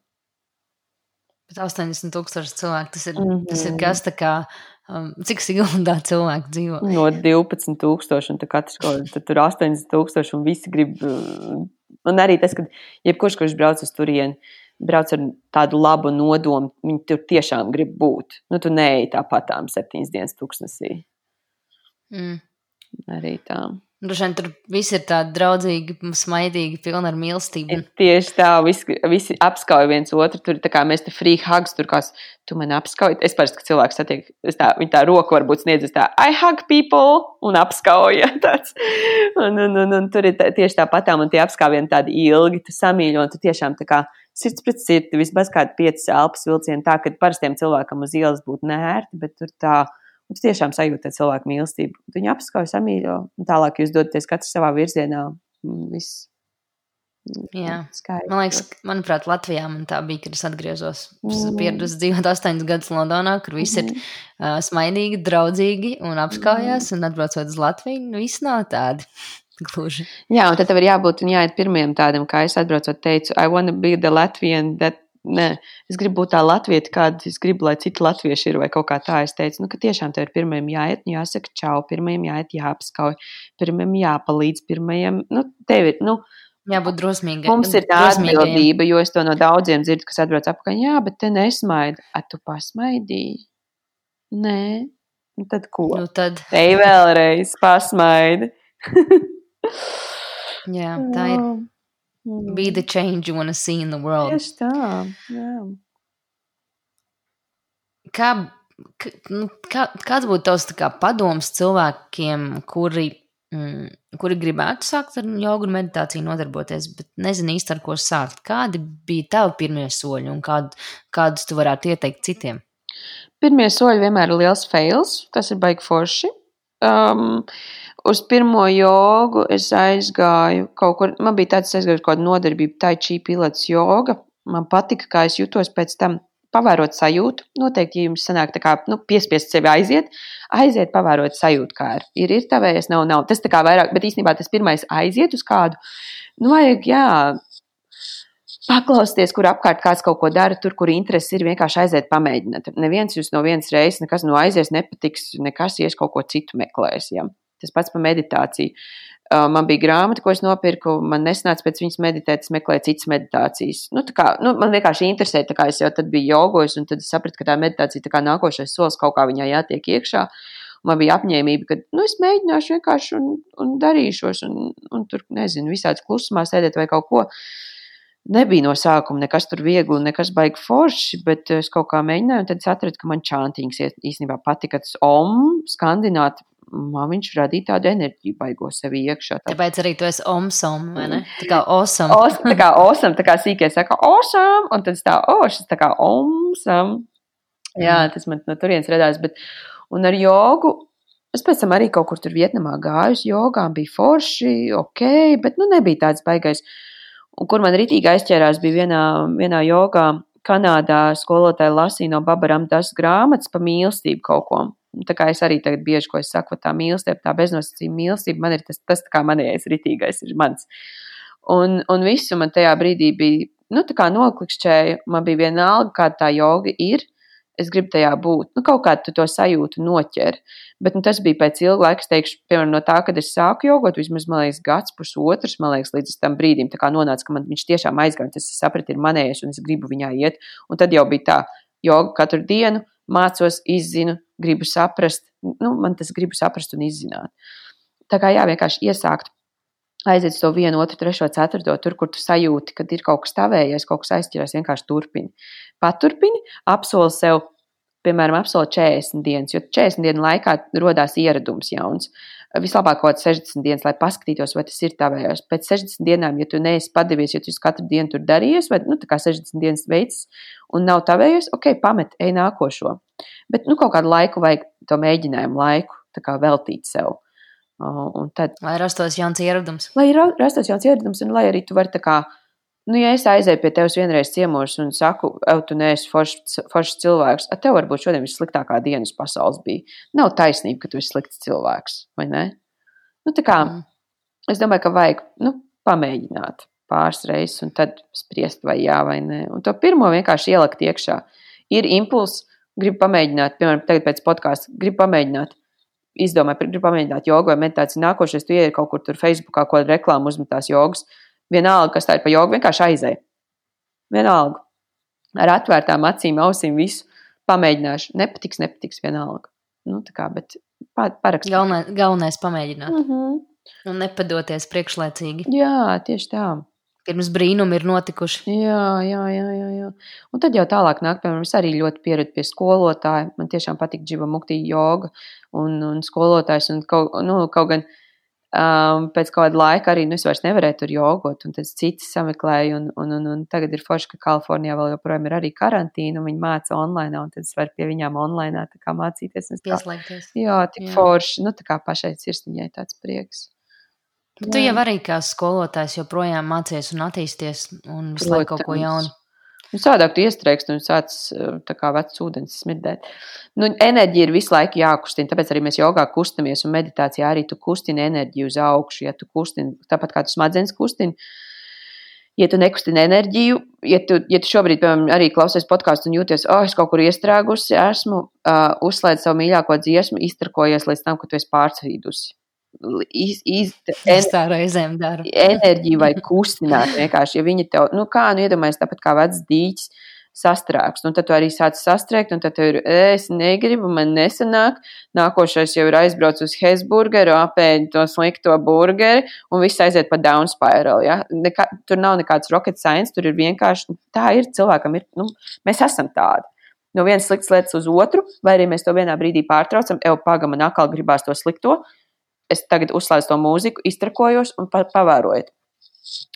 S1: Bet 80 tūkstoši cilvēku tas ir, mm. -hmm. tas ir kas tā kā, um, cik Siguldā cilvēku dzīvo.
S2: No 12 tūkstoši un tā katrs kaut tad tur 80 tūkstoši un visi grib. uh, Un arī tas, ka jebkurš, kurš brauc uz turieni, brauc ar tādu labu nodomu, viņi tur tiešām grib būt. Nu, tu neej tāpat tām septiņas dienas tūkstnesī.
S1: Mm.
S2: Arī tā.
S1: Droši vien tur viss ir tādi draudzīgi, smaidīgi, pilni ar mīlestību.
S2: Tieši tā, visi, visi apskauj viens otru. Tur tā kā mēs te free hugs, tur kāds, tu man apskauj. Es parasti, ka cilvēks satiek, tā, viņa tā roku varbūt sniedz, es tā, I hug people un apskauja tāds. Un, un, un, un tur ir tā, tieši tāpatām un tie apskaujieni tādi ilgi, tu samīļo un tu tiešām tā kā sirds pret sirdi, vismaz kādi piecas elpas vilcieni tā, ka parastiem cilvēkam uz ielas būtu nērti, bet tur tā Un tu tiešām sajūti cilvēku mīlestību. Viņu apskauj, samīļo, un tālāk jūs dodaties katrs savā virzienā. Viss.
S1: Jā, skaidrs. Man liekas, manuprāt, Latvijā man tā bija, kad es atgriezos. Es mm. pieradusi dzīvot astoņus gadus Londonā, kur viss mm. ir uh, smaidīgi, draudzīgi un apskaujās, mm. un atbraucot uz Latviju, nu viss nav tādi. Gluži.
S2: Jā, un tad tev ir jābūt un jāiet pirmajam tādam, kā es atbraucot, teicu, I want to be the Latvian that Nē, es gribu būt tā latvieta, kāda es gribu, lai citi latvieši ir, vai kaut kā tā. Es teicu, nu, ka tiešām tev ir pirmajam jāiet, jāsaka čau, pirmajam jāiet, jāapskauj, pirmajam jāpalīdz, pirmajam, nu, tev ir, nu,
S1: Jābūt drosmīgai.
S2: Mums ir tā atbildība, jo es to no daudziem dzirdu, kas atbrauc apakaļ. Jā, bet te nesmaida. A, tu pasmaidīji? Nē. Nu, tad ko?
S1: Nu, tad.
S2: Ej vēlreiz, pasmaidi.
S1: jā, tā ir. Mm. Be the change you want to see in the world.
S2: Tieši tā, jā.
S1: Kā, nu, kā, kāds būtu tavs kā, padoms cilvēkiem, kuri, mm, kuri gribētu sākt ar jogu un meditāciju nodarboties, bet nezinu īsti ar ko sākt? Kādi bija tavi pirmie soļi un kād, kādus tu varētu ieteikt citiem?
S2: Pirmie soļi vienmēr ir liels fails, tas ir baigi forši. Um, Uz pirmo jogu es aizgāju kaut kur, man bija tāds aizgājis kaut kāda nodarbība, tai čī pilots joga. Man patika, kā es jutos pēc tam, pavērot sajūtu. Noteikti, ja jums sanāk tā kā, nu, piespiest sevi aiziet, aiziet, pavērot sajūtu, kā ir. Ir, ir tavējies, nav, nav. Tas tā kā vairāk, bet īstenībā tas pirmais aiziet uz kādu, nu, vajag, jā, paklausties, kur apkārt kāds kaut ko dara, tur, kur interesi ir, vienkārši aiziet, pamēģināt. Neviens jūs no vienas reizes, nekas no aizies nepatiks, nekas ies kaut ko citu meklēs. Ja. Tas pats par meditāciju. Man bija grāmata, ko es nopirku, man nesanāca pēc viņas meditēt, es meklēju citas meditācijas. Nu, kā, nu, man vienkārši interesē, tā kā es jau tad biju jogos, un tad es sapratu, ka tā meditācija tā kā nākošais solis kaut kā viņā jātiek iekšā. Man bija apņēmība, ka nu, es mēģināšu vienkārši un, un darīšos, un, un tur, nezinu, visādi klusumā sēdēt vai kaut ko. Nebija no sākuma nekas tur viegli, nekas baigi forši, bet es kaut kā mēģināju, un tad es atradu, ka man čantīgs īstenībā patika tas om, skandināt man viņš radīja tādu enerģiju, baigo sevi iekšā.
S1: Tā. Tāpēc arī tu esi omsom, vai ne? Tā kā osam.
S2: Os, tā kā osam, tā kā sīkie saka osam, un tad tā, o, šis tā kā omsam. Jā, mm. tas man no turienes radās, bet, un ar jogu, es pēc tam arī kaut kur tur Vietnamā gāju jogām, bija forši, ok, bet, nu, nebija tāds baigais. Un kur man ritīgi aizķērās, bija vienā, vienā jogā, Kanādā skolotāja lasīja no Babaram tas grāmatas pa mīlestību kaut ko. Tā kā es arī tagad bieži ko es saku, tā mīlestība, tā beznosacījuma mīlestība, man ir tas, tas kā manējais ritīgais ir mans. Un, un visu man tajā brīdī bija, nu, tā kā noklikšķēja, man bija vienalga, kāda tā joga ir, es gribu tajā būt. Nu, kaut kā tu to sajūtu noķer. Bet nu, tas bija pēc ilga laika, es teikšu, piemēram, no tā, kad es sāku jogot, vismaz, man liekas, gads, pusotrs, man liekas, līdz tam brīdim, kā nonāca, ka man viņš tiešām aizgāja, tas sapratu, ir manējais, un es gribu viņā iet. Un tad jau bija tā, joga katru dienu, mācos, izzinu, gribu saprast, nu, man tas gribu saprast un izzināt. Tā kā jā, vienkārši iesākt, aiziet to vienu, otru, trešo, ceturto, tur, kur tu sajūti, kad ir kaut kas tavējies, kaut kas aizķerās, vienkārši turpini. Paturpini, apsoli sev, piemēram, apsoli 40 dienas, jo 40 dienu laikā rodās ieradums jauns. Vislabāk kaut kāds 60 dienas, lai paskatītos, vai tas ir tavējos. Pēc 60 dienām, ja tu neesi padevies, ja tu katru dienu tur darījies, vai nu, tā kā 60 dienas veids un nav tavējos, ok, pamet, ej nākošo. Bet nu, kaut kādu laiku vajag to mēģinājumu laiku veltīt sev. Un tad,
S1: lai rastos jauns ieradums.
S2: Lai rastos jauns ieradums, un lai arī tu vari tā kā, nu, ja es aizēju pie tevis vienreiz ciemos un saku, ev, tu neesi foršs, foršs cilvēks, tad tev varbūt šodien vissliktākā diena uz pasaules bija. Nav taisnība, ka tu esi slikts cilvēks, vai ne? Nu, tā kā, mm. es domāju, ka vajag, nu, pamēģināt pāris reizes un tad spriest, vai jā vai nē. Un to pirmo vienkārši ielikt iekšā. Ir impulss, gribu pamēģināt, piemēram, tagad pēc podkāsta, gribu pamēģināt. Izdomāju, gribu pamēģināt jogu vai meditāciju. Nākošais, tu ienāc kaut kur tur Facebookā, ko reklāmu uzmetās jogas. Vienalga, kas tā ir pa jogu, vienkārši aizēj. Vienalga. Ar atvērtām acīm, ausīm, visu pamēģināšu. Nepatiks, nepatiks, vienalga. Nu, tā kā, bet parakstīt.
S1: Galvenais, galvenais pamēģināt.
S2: Mm -hmm.
S1: Un nepadoties priekšlaicīgi.
S2: Jā, tieši tā.
S1: Pirms brīnumi ir notikuši.
S2: Jā, jā, jā, jā, jā. Un tad jau tālāk nāk, piemēram, es arī ļoti pieradu pie skolotāja. Man tiešām patīk džiba muktī joga un, un skolotājs. Un kaut, nu, kaut gan um, pēc kāda laika arī nu, es vairs nevarēju tur jogot, un tad citi sameklēju. Un, un, un, un tagad ir forši, ka Kalifornijā vēl joprojām ir arī karantīna, un viņi māca online, un tad es varu pie viņām online tā kā mācīties.
S1: Pieslēgties.
S2: Jā, tik
S1: Jā.
S2: jā. forši. Nu, tā kā pašai sirsniņai tāds prieks.
S1: Bet Tu jau arī kā skolotājs joprojām mācies un attīsties un visu laiku kaut ko jaunu.
S2: Nu, sādāk tu iestrēgst un sāc eh, tā kā vecs ūdens smirdēt. Nu, enerģija ir visu laiku jākustina, tāpēc arī mēs jogā kustamies un meditācijā arī tu kustini enerģiju uz augšu. Ja tu kustini, tāpat kā tu smadzenes kustini, ja tu nekustini enerģiju, ja tu, ja tu šobrīd, piemēram, arī klausies podkāstu un jūties, oh, es kaut kur iestrēgusi, esmu, uh, uzslēdz savu mīļāko dziesmu, iztrakojies līdz tam, ka tu esi pārsvīdusi. Iz, iz,
S1: Es tā reizēm daru.
S2: enerģiju vai kustināt. Vienkārši, ja viņi tev, nu kā, nu iedomājies tāpat kā vecs dīķis sastrēgs, un tad tu arī sāc sastrēgt, un tad ir, es negribu, man nesanāk, nākošais jau ir aizbrauc uz Hesburgeru, apēd to slikto burgeri, un viss aiziet pa down spiral, ja? Nekā, tur nav nekāds rocket science, tur ir vienkārši, tā ir, cilvēkam ir, nu, mēs esam tādi. No vienas sliktas lietas uz otru, vai arī mēs to vienā brīdī pārtraucam, evo, paga, man atkal gribās to slikto, es tagad uzslēdzu to mūziku, iztrakojos un pa pavēroju.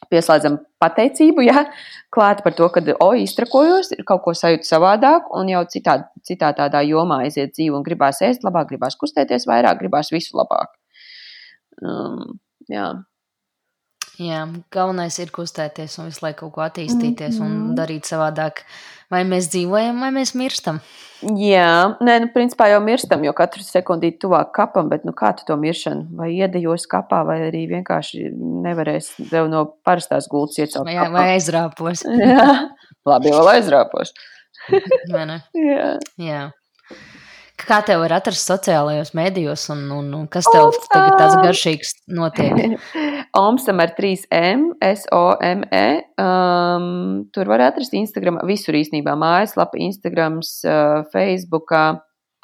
S2: Pieslēdzam pateicību, ja klāt par to, ka, o, iztrakojos, ir kaut ko sajūtu savādāk, un jau citā, citā tādā jomā aiziet dzīve, un gribās ēst labāk, gribās kustēties vairāk, gribās visu labāk. Um, jā,
S1: Jā, galvenais ir kustēties un visu laiku kaut ko attīstīties mm -hmm. un
S2: Mhm.
S1: darīt savādāk. Vai mēs dzīvojam, vai mēs mirstam?
S2: Jā, nē, nu, principā jau mirstam, jo katru sekundīti tuvāk kapam, bet nu, kā tu to miršanu? Vai iedejos kapā, vai arī vienkārši nevarēs tev no parastās gultas iecelt?
S1: Vai,
S2: kapā?
S1: vai aizrāpos?
S2: Jā, labi, jau aizrāpos. Jā.
S1: Jā. Kā tev var atrast sociālajos mēdījos, un, un, un kas tev
S2: Omsam!
S1: tagad tāds garšīgs notiek?
S2: Omsam ar 3M, S-O-M-E. Um, tur var atrast Instagram, visur īstenībā mājaslapa, Instagram, uh, Facebook,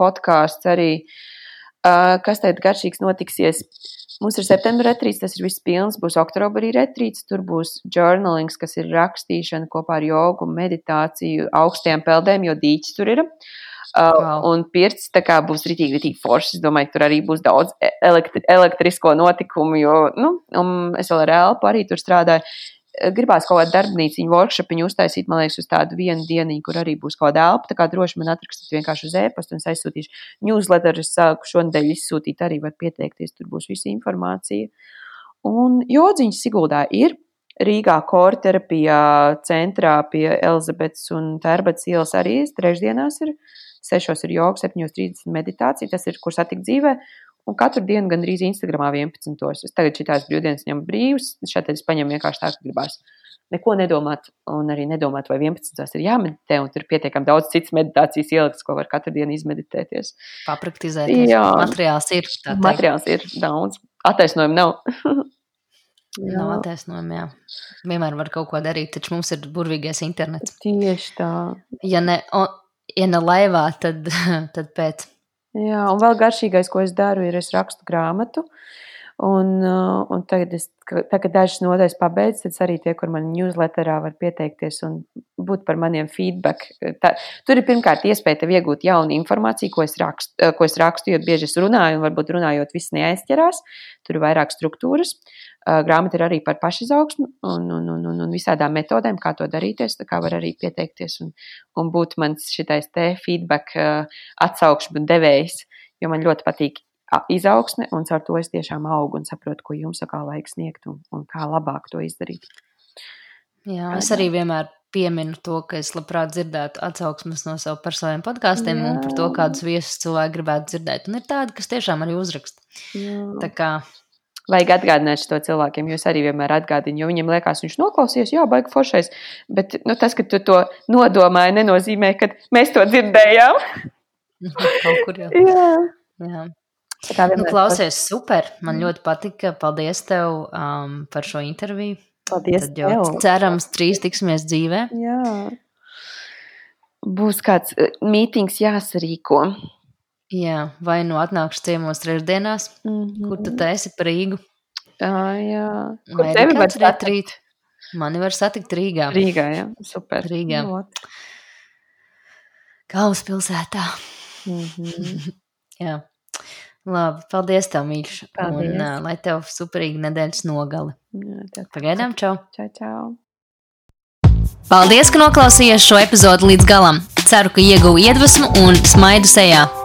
S2: podkāsts arī. Uh, kas tad garšīgs notiksies? Mums ir septembra retrīts, tas ir viss pilns, būs oktobrī retrīts, tur būs journalings, kas ir rakstīšana kopā ar jogu, meditāciju, augstajām peldēm, jo dīķis tur ir. Uh,
S1: Wow.
S2: Un pirts kā būs rītīgi, rītīgi foršs. Es domāju, ka tur arī būs daudz e- elektri elektrisko notikumu, jo, nu, un es vēl ar Elpu arī tur strādāju. Eh, Gribās kaut kādu darbnīcu, workshopiņu uztaisīt, man liekas, uz tādu vienu dienu, kur arī būs kaut kāda elpa. Tā kā droši man atrakstīt vienkārši uz e-pastu un es aizsūtīšu newsletter. Es sāku šonadēļ izsūtīt arī, var pieteikties, tur būs visa informācija. Un jodziņš Siguldā ir. Rīgā korterapijā centrā pie Elizabetes un Tērbatas ielas arī. Trešdienās ir, sešos ir joga, 7.30 meditācija, tas ir, kur satikt dzīvē. Un katru dienu gandrīz Instagramā 11. Es tagad šitās brīvdienas ņemu brīvs, šeit es paņemu vienkārši tā, ka gribās neko nedomāt, un arī nedomāt, vai 11. ir jāmeditē, un tur ir pietiekami daudz citas meditācijas ieliktas, ko var katru dienu izmeditēties.
S1: Papraktizēties.
S2: Jā.
S1: Materiāls ir.
S2: Materiāls ir daudz, attaisnojumu nav.
S1: Nav attaisnojumi, jā. Vienmēr var kaut ko darīt, taču mums ir burvīgais internets.
S2: Tieši tā.
S1: Ja ne, o, ja ne laivā, tad, tad pēc.
S2: Jā, un vēl garšīgais, ko es daru, ir es rakstu grāmatu. Un, uh, un tagad, es, kad dažas nodaļas pabeidz, tad arī tie, kur man newsletterā var pieteikties un būt par maniem feedback. Tā, tur ir pirmkārt iespēja tev iegūt jaunu informāciju, ko es rakstu, eh, ko es rakstu jo bieži es runāju, un varbūt runājot, viss neaizķerās. Tur ir vairāk struktūras. Uh, Grāmata ir arī par pašizaugsmu un, un, un, un, un visādām metodēm, kā to darīties. Tā kā var arī pieteikties un, un būt mans šitais te feedback uh, atsaukšanu devējs, jo man ļoti patīk izaugsme, un caur to es tiešām augu un saprotu, ko jums kā vajag sniegt un, un kā labāk to izdarīt.
S1: Jā, es arī vienmēr pieminu to, ka es labprāt dzirdētu atsauksmes no saviem podkāstiem un par to,
S2: Jā.
S1: kādus viesus cilvēki gribētu dzirdēt. Un ir tādi, kas tiešām arī uzraksta. Tā kā
S2: Vajag atgādināt to cilvēkiem, jo es arī vienmēr atgādinu, jo viņiem liekas, viņš noklausījās, jā, baigi foršais. Bet nu, tas, ka tu to nodomāji, nenozīmē, ka mēs to dzirdējām.
S1: kaut kur jau.
S2: Jā,
S1: Jā.
S2: tā
S1: Nu, klausies, super. Man ļoti patika. Paldies tev um, par šo interviju.
S2: Paldies
S1: Tad jau
S2: tev.
S1: cerams, trīs tiksimies dzīvē.
S2: Jā. Būs kāds uh, mītings jāsarīko.
S1: Jā, vai nu atnākšu ciemos trešdienās,
S2: Mm -hmm.
S1: kur tu esi par Rīgu.
S2: Tā, jā. Kur
S1: Vai
S2: tevi var satikt?
S1: rīt. Mani var satikt Rīgā.
S2: Rīgā, jā. Super.
S1: Rīgā.
S2: Ļoti.
S1: Galvaspilsētā.
S2: Mhm.
S1: Jā. Labi, paldies tev, mīļš.
S2: Paldies.
S1: Un uh, lai tev superīgi nedēļas nogali.
S2: Jā, tā.
S1: Pagaidām, čau!
S2: Čau, čau.
S1: Paldies, ka noklausījāties šo epizodu līdz galam. Ceru, ka ieguvu iedvesmu un smaidu sejā.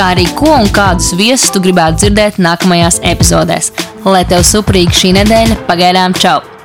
S1: kā arī ko un kādus viesus tu gribētu dzirdēt nākamajās epizodēs. Lai tev superīga šī nedēļa, pagaidām čau!